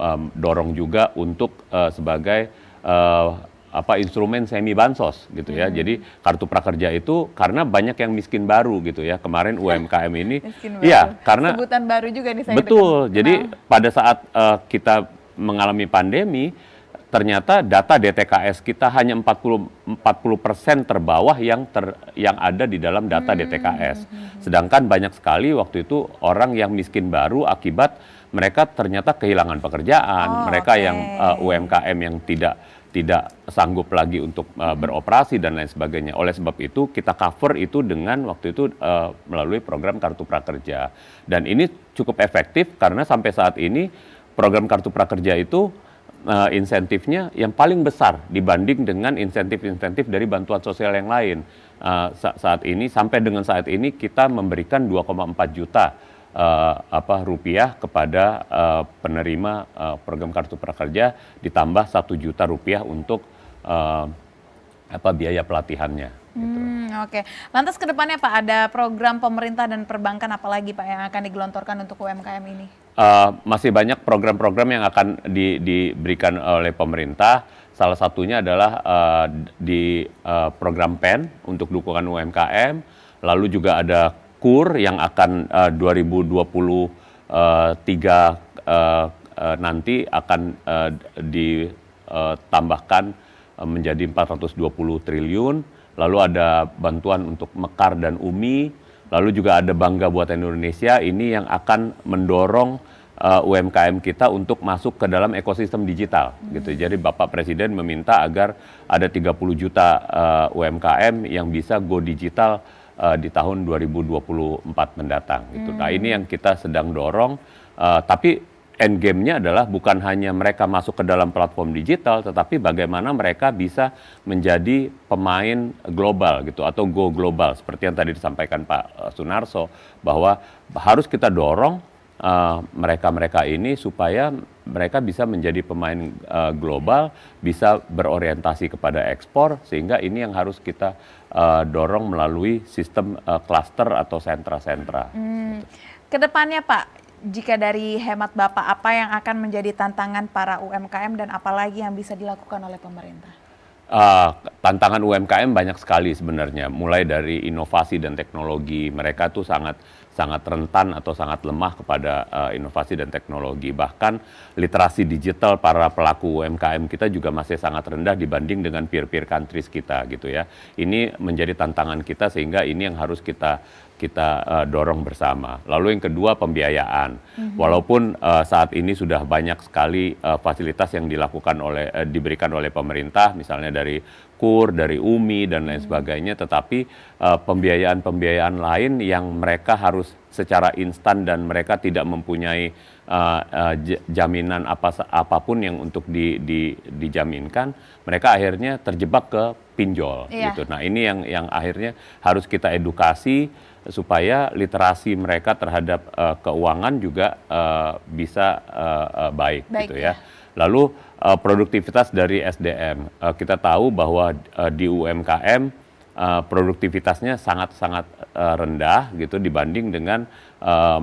um, dorong juga untuk uh, sebagai uh, apa instrumen semi bansos gitu ya. Hmm. Jadi kartu prakerja itu karena banyak yang miskin baru gitu ya. Kemarin [LAUGHS] UMKM ini iya karena sebutan baru juga nih saya Betul. Jadi pada saat uh, kita mengalami pandemi ternyata data DTKS kita hanya 40 40 persen terbawah yang ter, yang ada di dalam data hmm. DTKS. Sedangkan banyak sekali waktu itu orang yang miskin baru akibat mereka ternyata kehilangan pekerjaan, oh, mereka okay. yang uh, eh, UMKM yang tidak tidak sanggup lagi untuk uh, beroperasi dan lain sebagainya. Oleh sebab itu kita cover itu dengan waktu itu uh, melalui program kartu prakerja. Dan ini cukup efektif karena sampai saat ini program kartu prakerja itu uh, insentifnya yang paling besar dibanding dengan insentif-insentif dari bantuan sosial yang lain. Uh, saat ini sampai dengan saat ini kita memberikan 2,4 juta uh, apa rupiah kepada uh, penerima uh, program kartu prakerja ditambah satu juta rupiah untuk uh, apa biaya pelatihannya. Gitu. Hmm, Oke, lantas ke depannya Pak ada program pemerintah dan perbankan apalagi Pak yang akan digelontorkan untuk UMKM ini? Uh, masih banyak program-program yang akan di, diberikan oleh pemerintah. Salah satunya adalah uh, di uh, program PEN untuk dukungan UMKM. Lalu juga ada KUR yang akan uh, 2023 uh, uh, nanti akan uh, ditambahkan menjadi 420 triliun lalu ada bantuan untuk Mekar dan Umi, lalu juga ada Bangga Buatan Indonesia ini yang akan mendorong uh, UMKM kita untuk masuk ke dalam ekosistem digital hmm. gitu. Jadi Bapak Presiden meminta agar ada 30 juta uh, UMKM yang bisa go digital uh, di tahun 2024 mendatang gitu. Nah, hmm. Nah, ini yang kita sedang dorong uh, tapi end game-nya adalah bukan hanya mereka masuk ke dalam platform digital, tetapi bagaimana mereka bisa menjadi pemain global gitu atau go global seperti yang tadi disampaikan Pak eh, Sunarso bahwa harus kita dorong eh, mereka-mereka uh, ini supaya mereka bisa menjadi pemain uh, global, bisa berorientasi kepada ekspor sehingga ini yang harus kita uh, dorong melalui sistem cluster atau sentra-sentra. Hmm. Ke depannya Pak, jika dari hemat Bapak, apa yang akan menjadi tantangan para UMKM dan apalagi yang bisa dilakukan oleh pemerintah? Uh, tantangan UMKM banyak sekali sebenarnya, mulai dari inovasi dan teknologi. Mereka tuh sangat sangat rentan atau sangat lemah kepada uh, inovasi dan teknologi. Bahkan literasi digital para pelaku UMKM kita juga masih sangat rendah dibanding dengan peer-peer countries kita gitu ya. Ini menjadi tantangan kita sehingga ini yang harus kita kita uh, dorong bersama. Lalu yang kedua pembiayaan. Mm-hmm. Walaupun uh, saat ini sudah banyak sekali uh, fasilitas yang dilakukan oleh uh, diberikan oleh pemerintah, misalnya dari KUR, dari UMI dan lain mm-hmm. sebagainya, tetapi uh, pembiayaan-pembiayaan lain yang mereka harus secara instan dan mereka tidak mempunyai uh, uh, jaminan apa apa pun yang untuk di, di, dijaminkan, mereka akhirnya terjebak ke pinjol yeah. gitu. Nah ini yang yang akhirnya harus kita edukasi supaya literasi mereka terhadap uh, keuangan juga uh, bisa uh, uh, baik, baik gitu ya. ya. Lalu uh, produktivitas dari SDM uh, kita tahu bahwa uh, di UMKM uh, produktivitasnya sangat-sangat uh, rendah gitu dibanding dengan uh,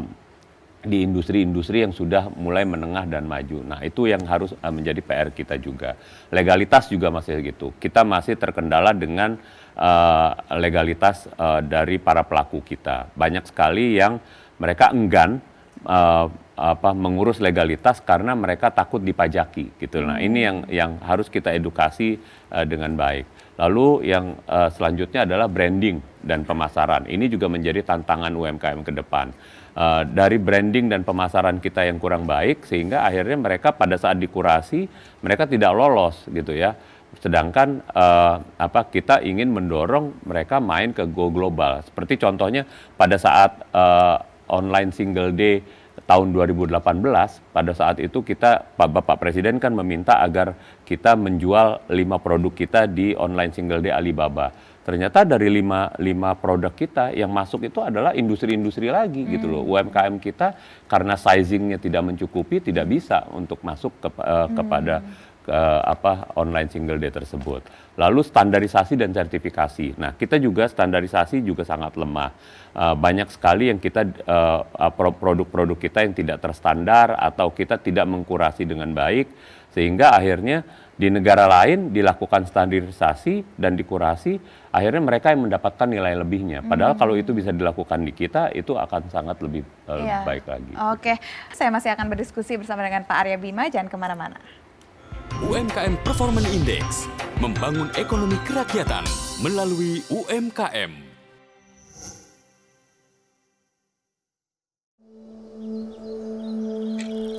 di industri-industri yang sudah mulai menengah dan maju. Nah, itu yang harus menjadi PR kita juga. Legalitas juga masih gitu. Kita masih terkendala dengan uh, legalitas uh, dari para pelaku kita. Banyak sekali yang mereka enggan uh, apa mengurus legalitas karena mereka takut dipajaki gitu. Nah, ini yang yang harus kita edukasi uh, dengan baik. Lalu yang uh, selanjutnya adalah branding dan pemasaran. Ini juga menjadi tantangan UMKM ke depan. Uh, dari branding dan pemasaran kita yang kurang baik sehingga akhirnya mereka pada saat dikurasi mereka tidak lolos gitu ya sedangkan uh, apa kita ingin mendorong mereka main ke go global seperti contohnya pada saat uh, online single day tahun 2018 pada saat itu kita Pak Bapak Presiden kan meminta agar kita menjual lima produk kita di online single day Alibaba ternyata dari lima, lima produk kita yang masuk itu adalah industri-industri lagi hmm. gitu loh. UMKM kita karena sizingnya tidak mencukupi tidak bisa untuk masuk ke, uh, hmm. kepada ke apa online single day tersebut. Lalu standarisasi dan sertifikasi. Nah, kita juga standarisasi juga sangat lemah. Uh, banyak sekali yang kita uh, produk-produk kita yang tidak terstandar atau kita tidak mengkurasi dengan baik sehingga akhirnya di negara lain dilakukan standarisasi dan dikurasi, akhirnya mereka yang mendapatkan nilai lebihnya. Padahal hmm. kalau itu bisa dilakukan di kita, itu akan sangat lebih uh, yeah. baik lagi. Oke, saya masih akan berdiskusi bersama dengan Pak Arya Bima, jangan ke mana-mana. UMKM Performance Index membangun ekonomi kerakyatan melalui UMKM.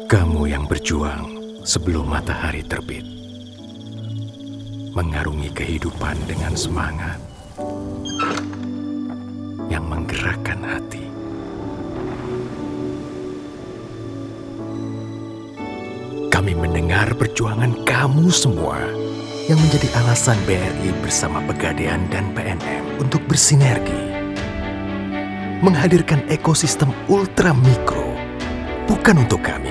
Kamu yang berjuang sebelum matahari terbit, mengarungi kehidupan dengan semangat yang menggerakkan hati. Kami mendengar perjuangan kamu semua yang menjadi alasan BRI bersama Pegadaian dan PNM untuk bersinergi. Menghadirkan ekosistem ultra mikro bukan untuk kami,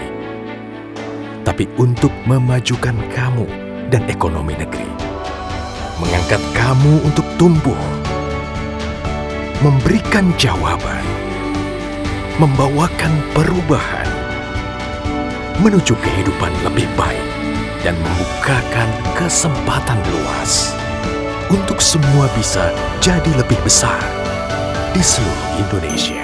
tapi untuk memajukan kamu dan ekonomi negeri. mengangkat kamu untuk tumbuh, memberikan jawaban, membawakan perubahan menuju kehidupan lebih baik dan membukakan kesempatan luas untuk semua bisa jadi lebih besar di seluruh Indonesia.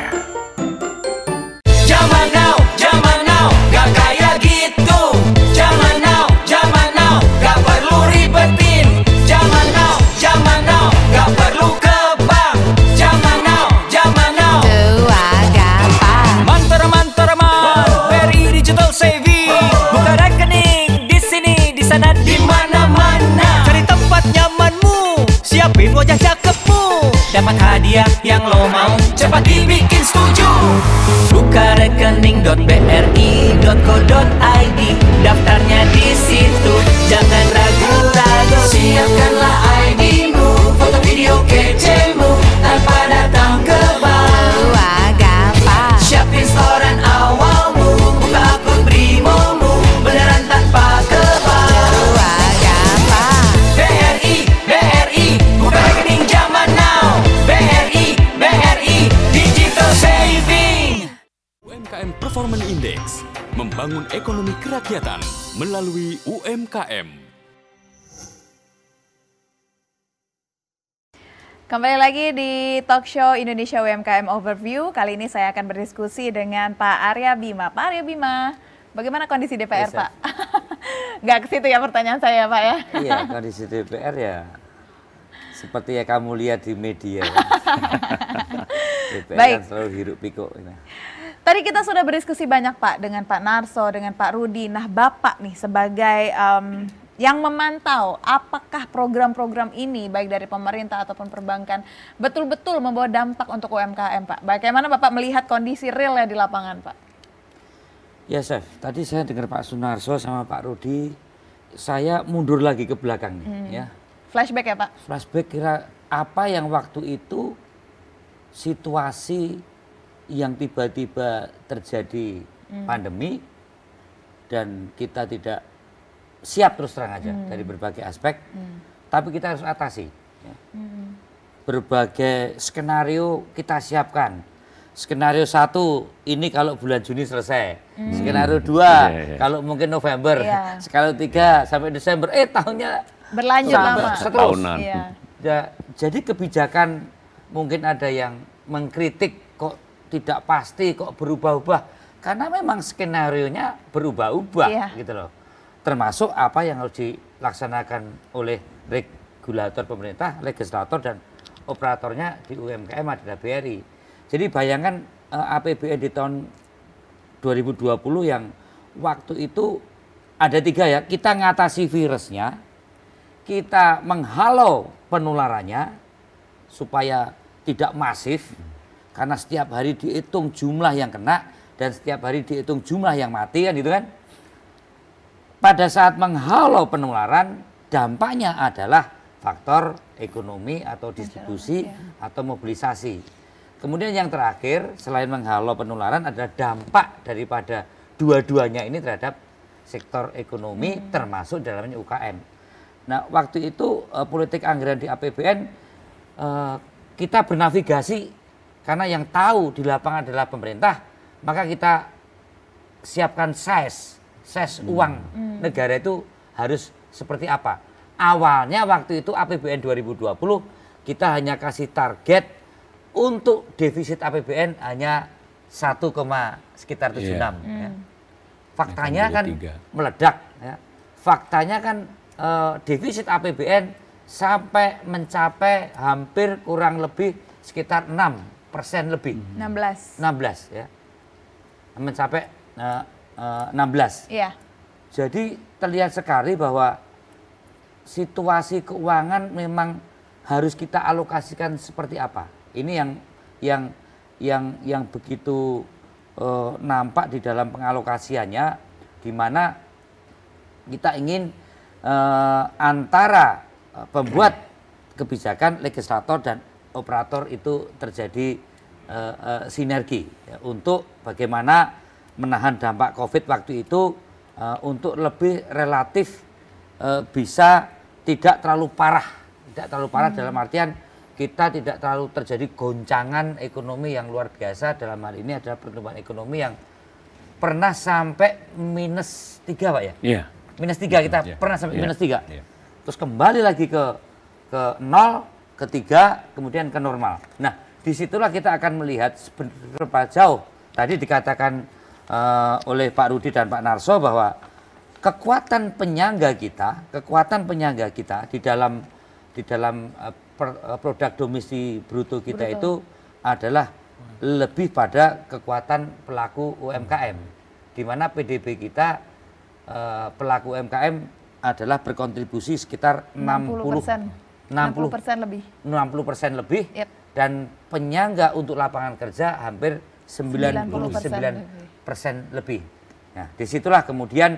Membangun ekonomi kerakyatan melalui UMKM. Kembali lagi di talk show Indonesia UMKM Overview. Kali ini saya akan berdiskusi dengan Pak Arya Bima. Pak Arya Bima, bagaimana kondisi DPR, Bisa. Pak? [LAUGHS] Nggak ke situ ya pertanyaan saya, Pak ya? Iya, kondisi DPR ya seperti yang kamu lihat di media. [LAUGHS] DPR Baik. kan selalu hiruk pikuk. gitu. Tadi kita sudah berdiskusi banyak Pak dengan Pak Narso, dengan Pak Rudi. Nah Bapak nih sebagai em, yang memantau apakah program-program ini baik dari pemerintah ataupun perbankan betul-betul membawa dampak untuk UMKM Pak. Bagaimana Bapak melihat kondisi realnya di lapangan Pak? Ya Chef, tadi saya dengar Pak Sunarso sama Pak Rudi, saya mundur lagi ke belakang nih, Hmm. ya. Flashback ya Pak? Flashback kira apa yang waktu itu situasi yang tiba-tiba terjadi Hmm. pandemi dan kita tidak siap terus terang aja Hmm. dari berbagai aspek, Hmm. tapi kita harus atasi. ya. Hmm. berbagai skenario kita siapkan. Skenario satu ini kalau bulan Juni selesai. Hmm. Skenario dua Iya, iya. kalau mungkin November. Iya. Skenario tiga sampai Desember. Eh tahunnya Berlanjut lama. seterus. Tahunan. Iya. Ya, jadi kebijakan mungkin ada yang mengkritik tidak pasti, kok berubah-ubah. Karena memang skenario-nya berubah-ubah Iya. gitu loh. Termasuk apa yang harus dilaksanakan oleh regulator pemerintah, legislator dan operatornya di UMKM adalah BRI. Jadi bayangkan eh, APBN di tahun 2020 yang waktu itu ada tiga ya, kita ngatasi virusnya, kita menghalau penularannya supaya tidak masif karena setiap hari dihitung jumlah yang kena dan setiap hari dihitung jumlah yang mati kan gitu kan. Pada saat menghalau penularan dampaknya adalah faktor ekonomi atau distribusi atau mobilisasi. Kemudian yang terakhir selain menghalau penularan adalah dampak daripada dua-duanya ini terhadap sektor ekonomi termasuk dalamnya UKM. Nah, waktu itu eh, politik anggaran di APBN eh, kita bernavigasi karena yang tahu di lapangan adalah pemerintah, maka kita siapkan size, size uang Hmm. negara itu harus seperti apa. Awalnya waktu itu APBN 2020 kita hanya kasih target untuk defisit APBN hanya 1, sekitar 76 Iya. ya. Faktanya kan 83. meledak ya. Faktanya kan eh, defisit APBN sampai mencapai hampir kurang lebih sekitar 6 persen lebih. 16. 16 ya. Mencapai eh, eh, 16. Iya. Jadi terlihat sekali bahwa situasi keuangan memang harus kita alokasikan seperti apa. Ini yang yang yang yang begitu eh, nampak di dalam pengalokasiannya di mana kita ingin eh, antara eh, pembuat kebijakan legislator dan operator itu terjadi eh, eh, sinergi ya, untuk bagaimana menahan dampak Covid waktu itu eh, untuk lebih relatif eh, bisa tidak terlalu parah tidak terlalu parah dalam artian kita tidak terlalu terjadi goncangan ekonomi yang luar biasa dalam hal ini adalah pertumbuhan ekonomi yang pernah sampai minus tiga pak ya Iya. minus tiga kita Iya. pernah sampai Iya. minus tiga Iya. terus kembali lagi ke ke nol ke tiga kemudian ke normal nah di situlah kita akan melihat seberapa jauh tadi dikatakan eh, oleh Pak Rudi dan Pak Narso bahwa kekuatan penyangga kita kekuatan penyangga kita di dalam di dalam eh, per- eh, produk domestik bruto kita Bruto. itu adalah lebih pada kekuatan pelaku UMKM di mana PDB kita eh, pelaku UMKM adalah berkontribusi sekitar 60 60%. 60% lebih. 60 persen lebih Yep. Dan penyangga untuk lapangan kerja hampir 99 90% persen lebih. Nah, di situlah kemudian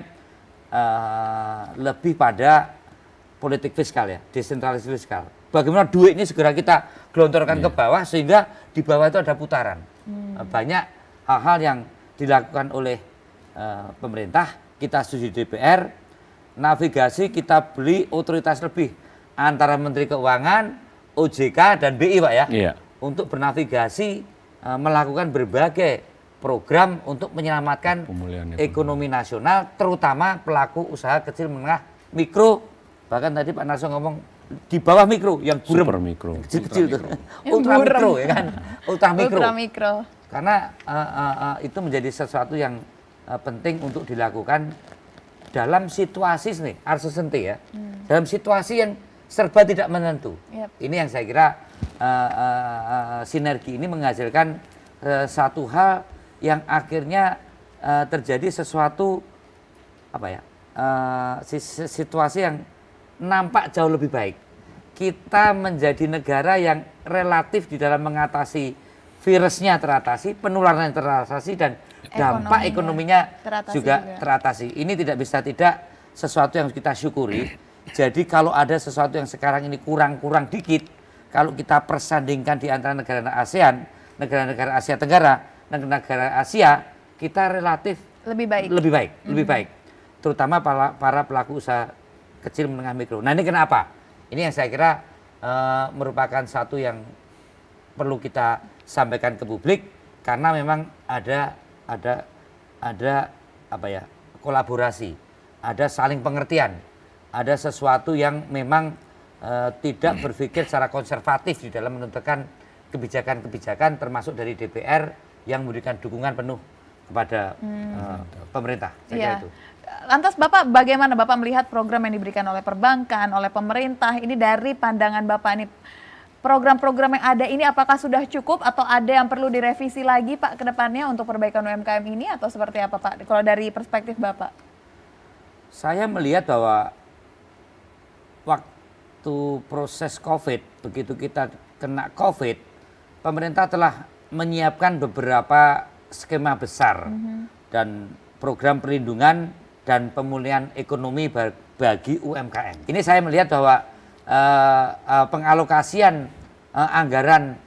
eh, lebih pada politik fiskal ya, desentralisasi fiskal. Bagaimana duit ini segera kita gelontorkan ke bawah sehingga di bawah itu ada putaran. Eh, Banyak hal-hal yang dilakukan oleh eh, pemerintah, kita setuju DPR, navigasi kita beli otoritas lebih antara Menteri Keuangan, OJK dan BI Pak ya. Iya. Untuk bernavigasi eh, melakukan berbagai program untuk menyelamatkan Pemulihan ekonomi. nasional terutama pelaku usaha kecil menengah mikro. Bahkan tadi Pak Narso ngomong di bawah mikro yang burem Super mikro. kecil-kecil itu Yang ultra mikro ya kan? Ultra mikro. Ultra mikro. karena eh, eh, eh, itu menjadi sesuatu yang eh, penting untuk dilakukan dalam situasi nih uncertainty ya. Dalam situasi yang serba tidak menentu Yep. ini yang saya kira eh, eh, eh, sinergi ini menghasilkan eh, satu hal yang akhirnya eh, terjadi sesuatu apa ya si- situasi yang nampak jauh lebih baik. Kita menjadi negara yang relatif di dalam mengatasi virusnya teratasi, penularannya teratasi dan dampak Ekonominya ekonominya teratasi juga, juga. teratasi. Ini tidak bisa tidak sesuatu yang kita syukuri. Jadi kalau ada sesuatu yang sekarang ini kurang-kurang dikit, kalau kita persandingkan di antara negara ASEAN, negara-negara Asia Tenggara, negara-negara Asia, kita relatif Lebih baik. lebih baik, lebih Mhm. baik. Terutama para, para pelaku usaha kecil menengah mikro. Nah ini kenapa? Ini yang saya kira eh, merupakan satu yang perlu kita sampaikan ke publik karena memang ada ada ada apa ya kolaborasi, ada saling pengertian, ada sesuatu yang memang eh, tidak berpikir secara konservatif di dalam menentukan kebijakan-kebijakan termasuk dari DPR yang memberikan dukungan penuh kepada eh, pemerintah. Saya Iya. itu. Lantas Bapak bagaimana Bapak melihat program yang diberikan oleh perbankan, oleh pemerintah ini dari pandangan Bapak ini program-program yang ada ini apakah sudah cukup atau ada yang perlu direvisi lagi Pak ke depannya untuk perbaikan UMKM ini atau seperti apa Pak kalau dari perspektif Bapak? Saya melihat bahwa waktu proses COVID, begitu kita kena COVID, pemerintah telah menyiapkan beberapa skema besar dan program perlindungan dan pemulihan ekonomi ba- bagi UMKM. Ini saya melihat bahwa eh, eh, pengalokasian eh, anggaran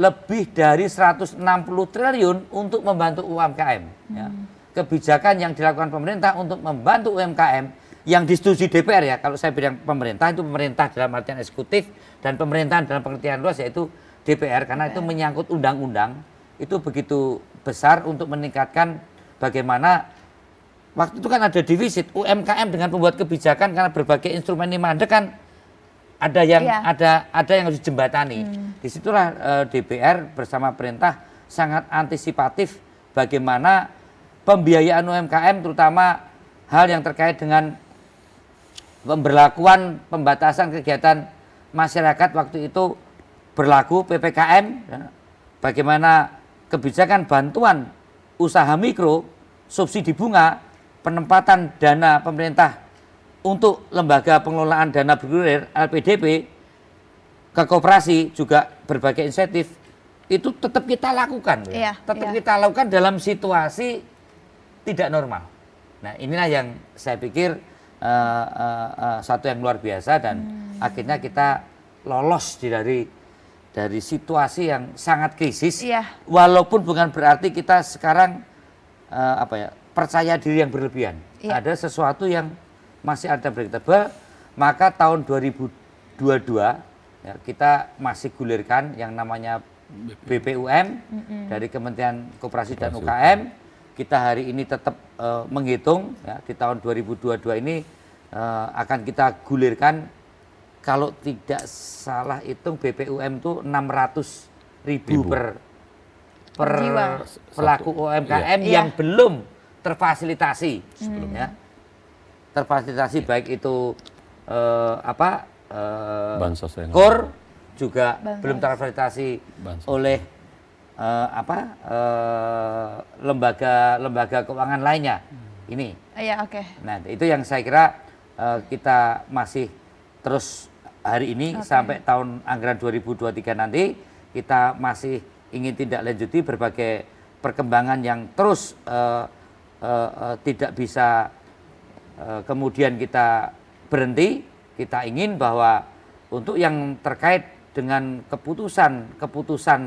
lebih dari 160 triliun untuk membantu UMKM. ya. Kebijakan yang dilakukan pemerintah untuk membantu UMKM yang disetujui DPR ya. Kalau saya bilang pemerintah itu pemerintah dalam artian eksekutif dan pemerintahan dalam pengertian luas yaitu DPR karena itu menyangkut undang-undang itu begitu besar untuk meningkatkan bagaimana waktu itu kan ada defisit UMKM dengan membuat kebijakan karena berbagai instrumen ini mandek kan ada yang Iya. ada ada yang harus dijembatani. Di situlah eh, DPR bersama perintah sangat antisipatif bagaimana pembiayaan UMKM terutama hal yang terkait dengan pemberlakuan pembatasan kegiatan masyarakat waktu itu berlaku PPKM ya. bagaimana kebijakan bantuan usaha mikro subsidi bunga penempatan dana pemerintah untuk lembaga pengelolaan dana bergulir LPDP ke koperasi juga berbagai insentif itu tetap kita lakukan ya. Iya, tetap iya. kita lakukan dalam situasi tidak normal. Nah inilah yang saya pikir eh, eh, eh, satu yang luar biasa dan Hmm. akhirnya kita lolos dari dari situasi yang sangat krisis. Iya. Walaupun bukan berarti kita sekarang eh, apa ya percaya diri yang berlebihan. Iya. Ada sesuatu yang masih ada predictable. Maka tahun 2022 ya, kita masih gulirkan yang namanya BPUM Mm-mm. dari Kementerian Koperasi dan. UKM. Kita hari ini tetap eh, menghitung ya, di tahun 2022 ini eh, akan kita gulirkan kalau tidak salah hitung BPUM itu 600 ribu, Ribu. per per Jiwa. pelaku Satu. UMKM Iya. yang belum terfasilitasi Hmm. ya terfasilitasi baik itu eh, apa eh, Bansos yang KOR juga Bansos. belum terfasilitasi Bansos. oleh eh, apa eh, lembaga lembaga keuangan lainnya ini Iya, oke. Nah, itu yang saya kira eh, kita masih terus hari ini Oke. sampai tahun anggaran 2023 nanti kita masih ingin tindak lanjuti berbagai perkembangan yang terus eh, eh, eh, tidak bisa eh, kemudian kita berhenti. Kita ingin bahwa untuk yang terkait dengan keputusan-keputusan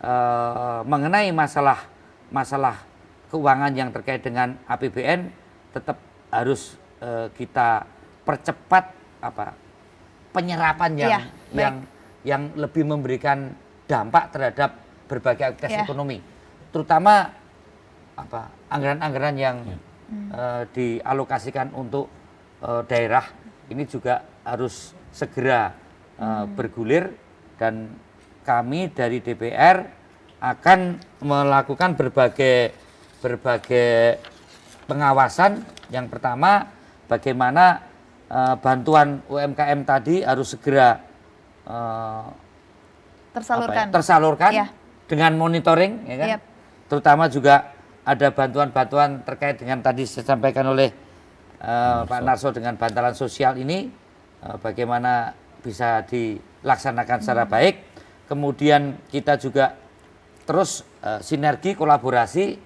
eh, mengenai masalah masalah keuangan yang terkait dengan APBN tetap harus eh, kita percepat apa penyerapan yang baik. yang yang lebih memberikan dampak terhadap berbagai aktivitas Iya. ekonomi terutama apa anggaran-anggaran yang eh, dialokasikan untuk eh, daerah ini juga harus segera eh, bergulir dan kami dari DPR akan melakukan berbagai berbagai pengawasan. Yang pertama, bagaimana eh, bantuan UMKM tadi harus segera eh, Tersalurkan. ya, tersalurkan Iya. dengan monitoring, ya kan? Yap. Terutama juga ada bantuan-bantuan terkait dengan tadi saya sampaikan oleh eh, Pak Narso dengan bantalan sosial ini, eh, bagaimana bisa dilaksanakan secara Hmm. baik. Kemudian kita juga terus eh, sinergi kolaborasi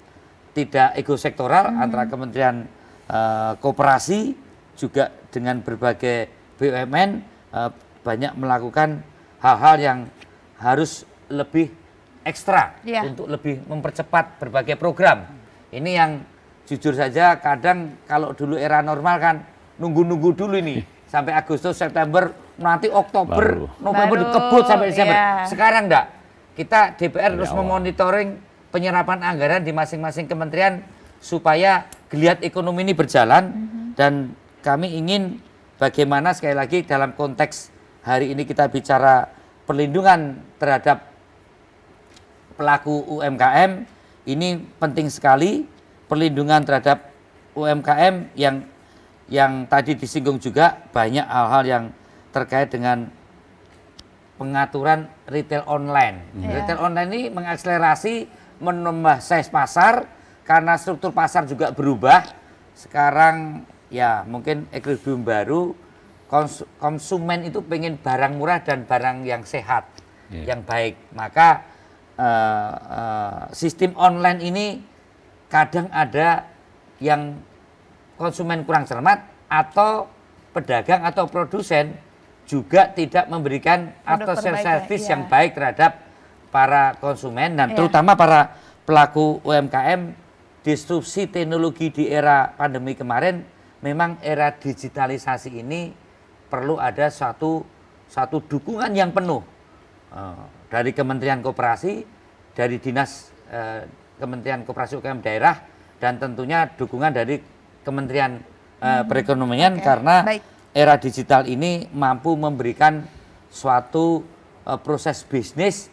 tidak ekosektoral Hmm. antara Kementerian eh, Koperasi juga dengan berbagai BUMN eh, banyak melakukan hal-hal yang harus lebih ekstra Iya. untuk lebih mempercepat berbagai program. Ini yang jujur saja kadang kalau dulu era normal kan nunggu-nunggu dulu ini [LAUGHS] sampai Agustus, September, nanti Oktober, Baru. November Baru, dikebut sampai Desember. iya. Sekarang enggak. Kita DPR Dari terus memonitoring penyerapan anggaran di masing-masing kementerian supaya geliat ekonomi ini berjalan dan kami ingin bagaimana sekali lagi dalam konteks hari ini kita bicara perlindungan terhadap pelaku UMKM ini penting sekali perlindungan terhadap UMKM yang yang tadi disinggung juga banyak hal-hal yang terkait dengan pengaturan retail online. Iya. Retail online ini mengakselerasi menambah size pasar karena struktur pasar juga berubah. Sekarang ya mungkin equilibrium baru kons- konsumen itu pengen barang murah dan barang yang sehat, Iya. yang baik. Maka eh, eh, sistem online ini kadang ada yang konsumen kurang cermat atau pedagang atau produsen juga tidak memberikan atau self ya, service iya. yang baik terhadap para konsumen dan Iya. terutama para pelaku UMKM disrupsi teknologi di era pandemi kemarin memang era digitalisasi ini perlu ada satu satu dukungan yang penuh eh, dari Kementerian Koperasi, dari Dinas eh, Kementerian Koperasi UKM daerah dan tentunya dukungan dari Kementerian eh, Perekonomian Oke, karena baik. Era digital ini mampu memberikan suatu eh, proses bisnis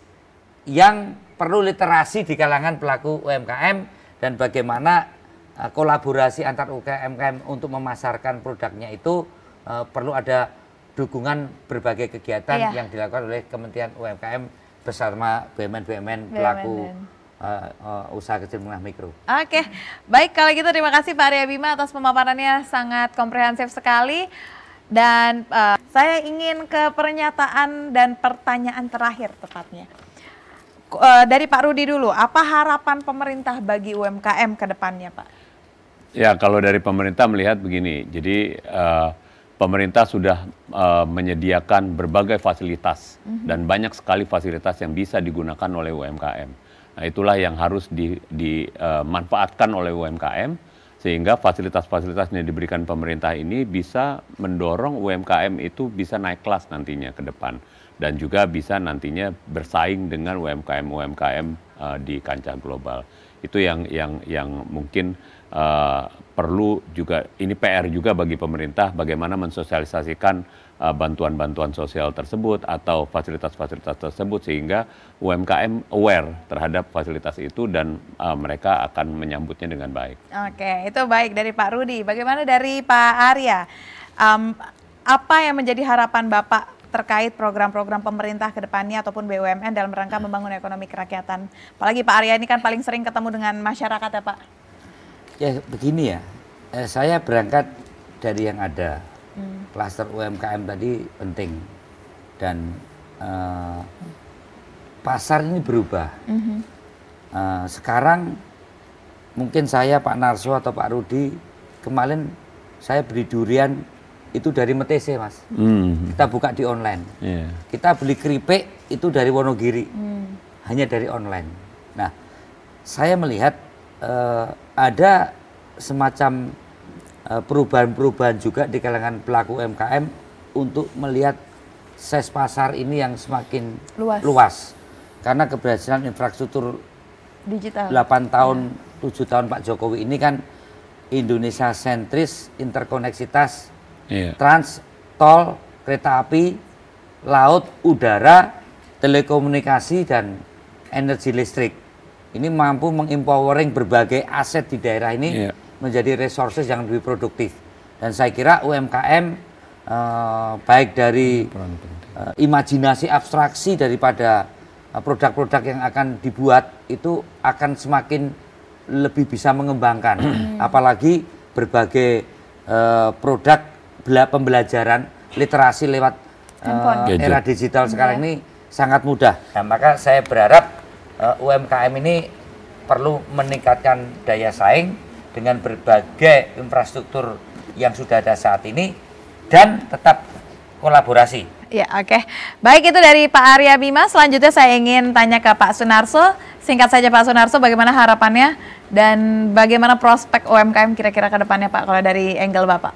yang perlu literasi di kalangan pelaku UMKM dan bagaimana eh, kolaborasi antar UMKM untuk memasarkan produknya itu eh, perlu ada dukungan berbagai kegiatan Iya. yang dilakukan oleh Kementerian UMKM bersama BUMN-BUMN pelaku eh, eh, usaha kecil menengah mikro. Oke, baik kalau gitu terima kasih Pak Arya Bima atas pemaparannya sangat komprehensif sekali. Dan eh, saya ingin ke pernyataan dan pertanyaan terakhir tepatnya. Eh, dari Pak Rudi dulu, apa harapan pemerintah bagi UMKM ke depannya Pak? Ya, kalau dari pemerintah melihat begini, jadi eh, pemerintah sudah eh, menyediakan berbagai fasilitas Mhm. dan banyak sekali fasilitas yang bisa digunakan oleh UMKM. Nah, itulah yang harus di- dimanfaatkan oleh UMKM sehingga fasilitas-fasilitas yang diberikan pemerintah ini bisa mendorong UMKM itu bisa naik kelas nantinya ke depan. dan juga bisa nantinya bersaing dengan UMKM-UMKM uh, di kancah global. Itu yang yang yang mungkin uh, perlu juga ini PR juga bagi pemerintah bagaimana mensosialisasikan bantuan-bantuan sosial tersebut atau fasilitas-fasilitas tersebut sehingga UMKM aware terhadap fasilitas itu dan uh, mereka akan menyambutnya dengan baik. Oke, itu baik dari Pak Rudi. Bagaimana dari Pak Arya? Um, apa yang menjadi harapan Bapak terkait program-program pemerintah ke depannya ataupun BUMN dalam rangka membangun ekonomi kerakyatan. Apalagi Pak Arya ini kan paling sering ketemu dengan masyarakat ya Pak. Ya begini ya, eh, saya berangkat dari yang ada. Klaster UMKM tadi penting dan eh, pasar ini berubah. Mhm. Eh, sekarang mungkin saya Pak Narso atau Pak Rudi kemarin saya beli durian itu dari Metese mas. Hmm. Kita buka di online. Iya. Kita beli keripik itu dari Wonogiri, Hmm. hanya dari online. Nah, saya melihat eh, ada semacam perubahan-perubahan juga di kalangan pelaku UMKM untuk melihat size pasar ini yang semakin Luas. Karena keberhasilan infrastruktur Digital. 8 tahun, 7 tahun Pak Jokowi ini kan Indonesia sentris, interkoneksitas, Iya. trans, tol, kereta api, laut, udara, telekomunikasi dan energi listrik. Ini mampu mengempowering berbagai aset di daerah ini Iya. Menjadi resources yang lebih produktif. Dan saya kira UMKM eh, baik dari eh, imajinasi abstraksi daripada eh, produk-produk yang akan dibuat itu akan semakin lebih bisa mengembangkan. Apalagi berbagai eh, produk bela- pembelajaran literasi lewat eh, Handphone. era Gadget. digital sekarang ini sangat mudah. Nah, maka saya berharap eh, UMKM ini perlu meningkatkan daya saing dengan berbagai infrastruktur yang sudah ada saat ini dan tetap kolaborasi. Ya, oke. Baik itu dari Pak Arya Bima. Selanjutnya saya ingin tanya ke Pak Sunarso. Singkat saja Pak Sunarso, bagaimana harapannya dan bagaimana prospek UMKM kira-kira ke depannya Pak kalau dari angle Bapak?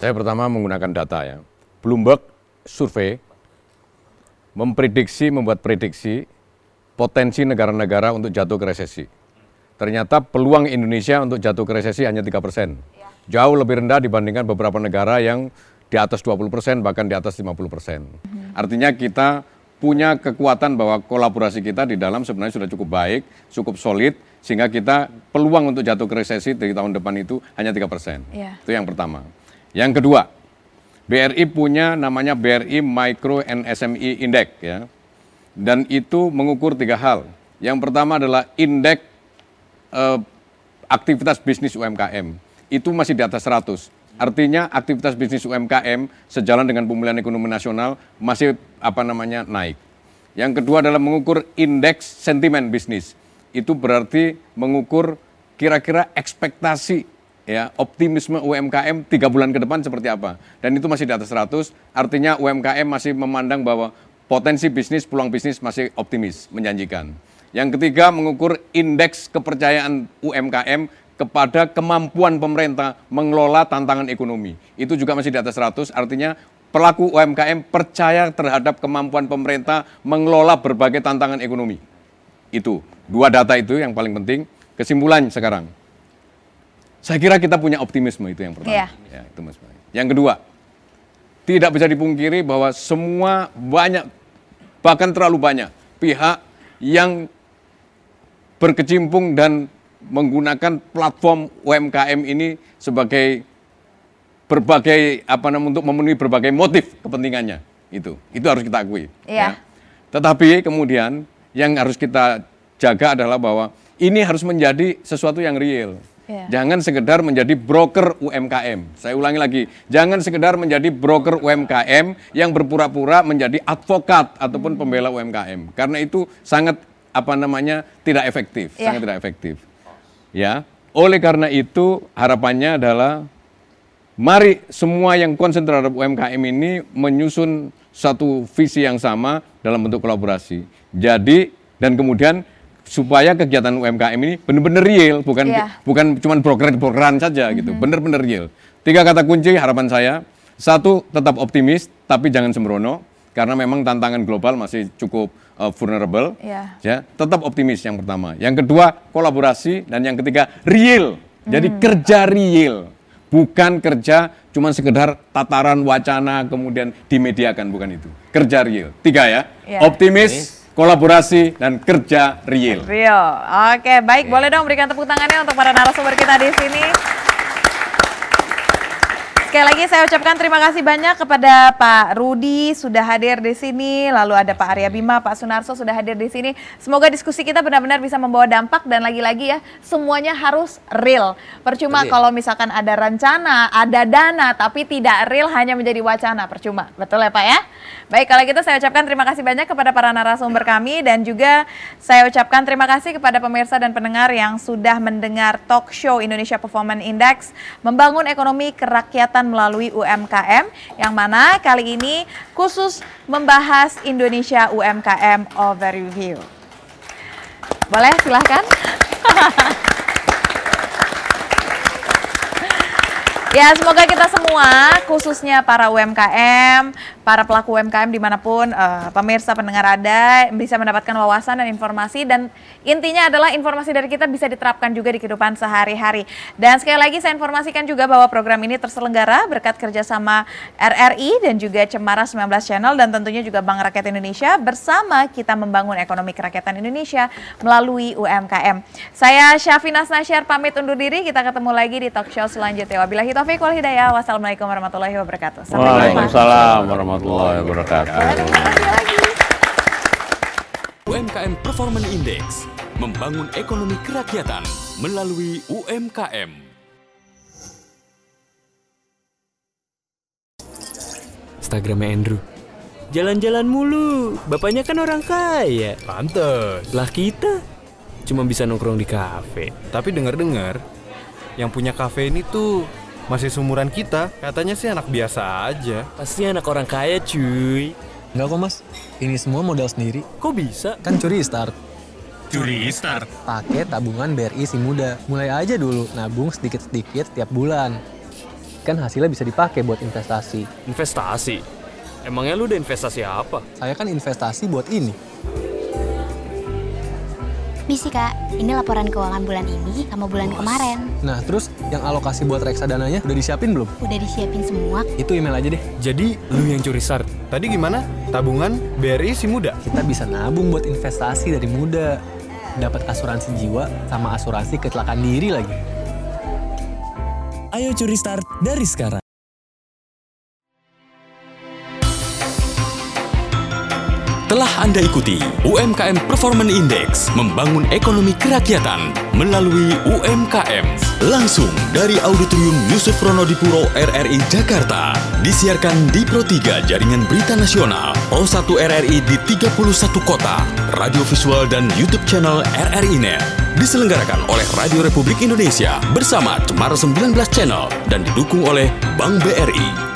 Saya pertama menggunakan data ya. Bloomberg survei memprediksi, membuat prediksi potensi negara-negara untuk jatuh ke resesi. Ternyata peluang Indonesia untuk jatuh ke resesi hanya 3 persen. Jauh lebih rendah dibandingkan beberapa negara yang di atas 20 persen, bahkan di atas 50 persen. Artinya kita punya kekuatan bahwa kolaborasi kita di dalam sebenarnya sudah cukup baik, cukup solid, sehingga kita peluang untuk jatuh ke resesi dari tahun depan itu hanya 3 persen. Iya. Itu yang pertama. Yang kedua, BRI punya namanya BRI Micro and SME Index ya. Dan itu mengukur tiga hal. Yang pertama adalah indeks eh, aktivitas bisnis UMKM. Itu masih di atas 100. Artinya aktivitas bisnis UMKM sejalan dengan pemulihan ekonomi nasional masih apa namanya naik. Yang kedua adalah mengukur indeks sentimen bisnis. Itu berarti mengukur kira-kira ekspektasi ya optimisme UMKM tiga bulan ke depan seperti apa. Dan itu masih di atas 100, artinya UMKM masih memandang bahwa potensi bisnis, peluang bisnis masih optimis, menjanjikan. Yang ketiga mengukur indeks kepercayaan UMKM kepada kemampuan pemerintah mengelola tantangan ekonomi. Itu juga masih di atas 100, artinya pelaku UMKM percaya terhadap kemampuan pemerintah mengelola berbagai tantangan ekonomi. Itu, dua data itu yang paling penting. Kesimpulan sekarang, saya kira kita punya optimisme itu yang pertama. Iya. Ya, itu Mas. Yang kedua, tidak bisa dipungkiri bahwa semua banyak, bahkan terlalu banyak pihak yang berkecimpung dan menggunakan platform UMKM ini sebagai berbagai apa namanya untuk memenuhi berbagai motif kepentingannya itu itu harus kita akui Iya. tetapi kemudian yang harus kita jaga adalah bahwa ini harus menjadi sesuatu yang real Iya. Jangan sekedar menjadi broker UMKM. Saya ulangi lagi, jangan sekedar menjadi broker UMKM yang berpura-pura menjadi advokat ataupun pembela UMKM. Karena itu sangat apa namanya tidak efektif, Iya. sangat tidak efektif. Ya, oleh karena itu harapannya adalah mari semua yang konsen terhadap UMKM ini menyusun satu visi yang sama dalam bentuk kolaborasi. Jadi dan kemudian supaya kegiatan UMKM ini benar-benar real, bukan Iya. bukan cuma brokeran-brokeran saja gitu, benar-benar real. Tiga kata kunci harapan saya, satu tetap optimis tapi jangan sembrono karena memang tantangan global masih cukup uh, vulnerable. Iya. Ya, tetap optimis yang pertama. Yang kedua, kolaborasi dan yang ketiga real. Jadi kerja real. Bukan kerja cuma sekedar tataran wacana kemudian dimediakan bukan itu. Kerja real. Tiga ya. Iya. Optimis, kolaborasi dan kerja real. Rio. Oke, baik. Boleh dong berikan tepuk tangannya untuk para narasumber kita di sini. Sekali lagi saya ucapkan terima kasih banyak kepada Pak Rudi sudah hadir di sini, lalu ada Pak Arya Bima, Pak Sunarso sudah hadir di sini. Semoga diskusi kita benar-benar bisa membawa dampak dan lagi-lagi ya semuanya harus real. Percuma kalau misalkan ada rencana, ada dana tapi tidak real hanya menjadi wacana, percuma. Betul ya Pak ya? Baik, kalau gitu saya ucapkan terima kasih banyak kepada para narasumber kami dan juga saya ucapkan terima kasih kepada pemirsa dan pendengar yang sudah mendengar talk show Indonesia Performance Index membangun ekonomi kerakyatan melalui UMKM yang mana kali ini khusus membahas Indonesia UMKM Overview. Boleh silahkan. [LAUGHS] Ya, semoga kita semua, khususnya para UMKM, para pelaku UMKM di mana pun eh, pemirsa pendengar ada, bisa mendapatkan wawasan dan informasi dan intinya adalah informasi dari kita bisa diterapkan juga di kehidupan sehari-hari. Dan sekali lagi saya informasikan juga bahwa program ini terselenggara berkat kerjasama RRI dan juga Cemara 19 Channel dan tentunya juga Bank Rakyat Indonesia bersama kita membangun ekonomi kerakyatan Indonesia melalui UMKM. Saya Syafina Nasyar pamit undur diri, kita ketemu lagi di talk show selanjutnya. Wabillahi taufiq wal hidayah. Wassalamualaikum warahmatullahi wabarakatuh. Sampai. Waalaikumsalam warahmatullahi wabarakatuh. UMKM Performance Index membangun ekonomi kerakyatan melalui UMKM. Instagramnya Andrew. Jalan-jalan mulu, bapaknya kan orang kaya. Pantes. Lah kita cuma bisa nongkrong di kafe. Tapi dengar-dengar yang punya kafe ini tuh masih sumuran kita. Katanya sih anak biasa aja. Pasti anak orang kaya cuy. Enggak kok mas, ini semua modal sendiri. Kok bisa? Kan curi start. Curi start. Pakai tabungan BRI si muda. Mulai aja dulu, nabung sedikit-sedikit tiap bulan. Kan hasilnya bisa dipakai buat investasi. Investasi? Emangnya lu udah investasi apa? Saya kan investasi buat ini. Misi kak, ini laporan keuangan bulan ini sama bulan kemarin. Nah terus yang alokasi buat reksadananya udah disiapin belum? Udah disiapin semua. Itu email aja deh. Jadi lu yang curi start? Tadi gimana? Tabungan BRI si muda. Kita bisa nabung buat investasi dari muda. Dapat asuransi jiwa sama asuransi kecelakaan diri lagi. Ayo curi start dari sekarang. Telah Anda ikuti UMKM Performance Index membangun ekonomi kerakyatan melalui UMKM. Langsung dari Auditorium Yusuf Ronodipuro RRI Jakarta. Disiarkan di Pro 3 Jaringan Berita Nasional, Pro 1 RRI di 31 kota, radio visual dan YouTube channel RRI Net. Diselenggarakan oleh Radio Republik Indonesia bersama Cemara 19 Channel dan didukung oleh Bank BRI.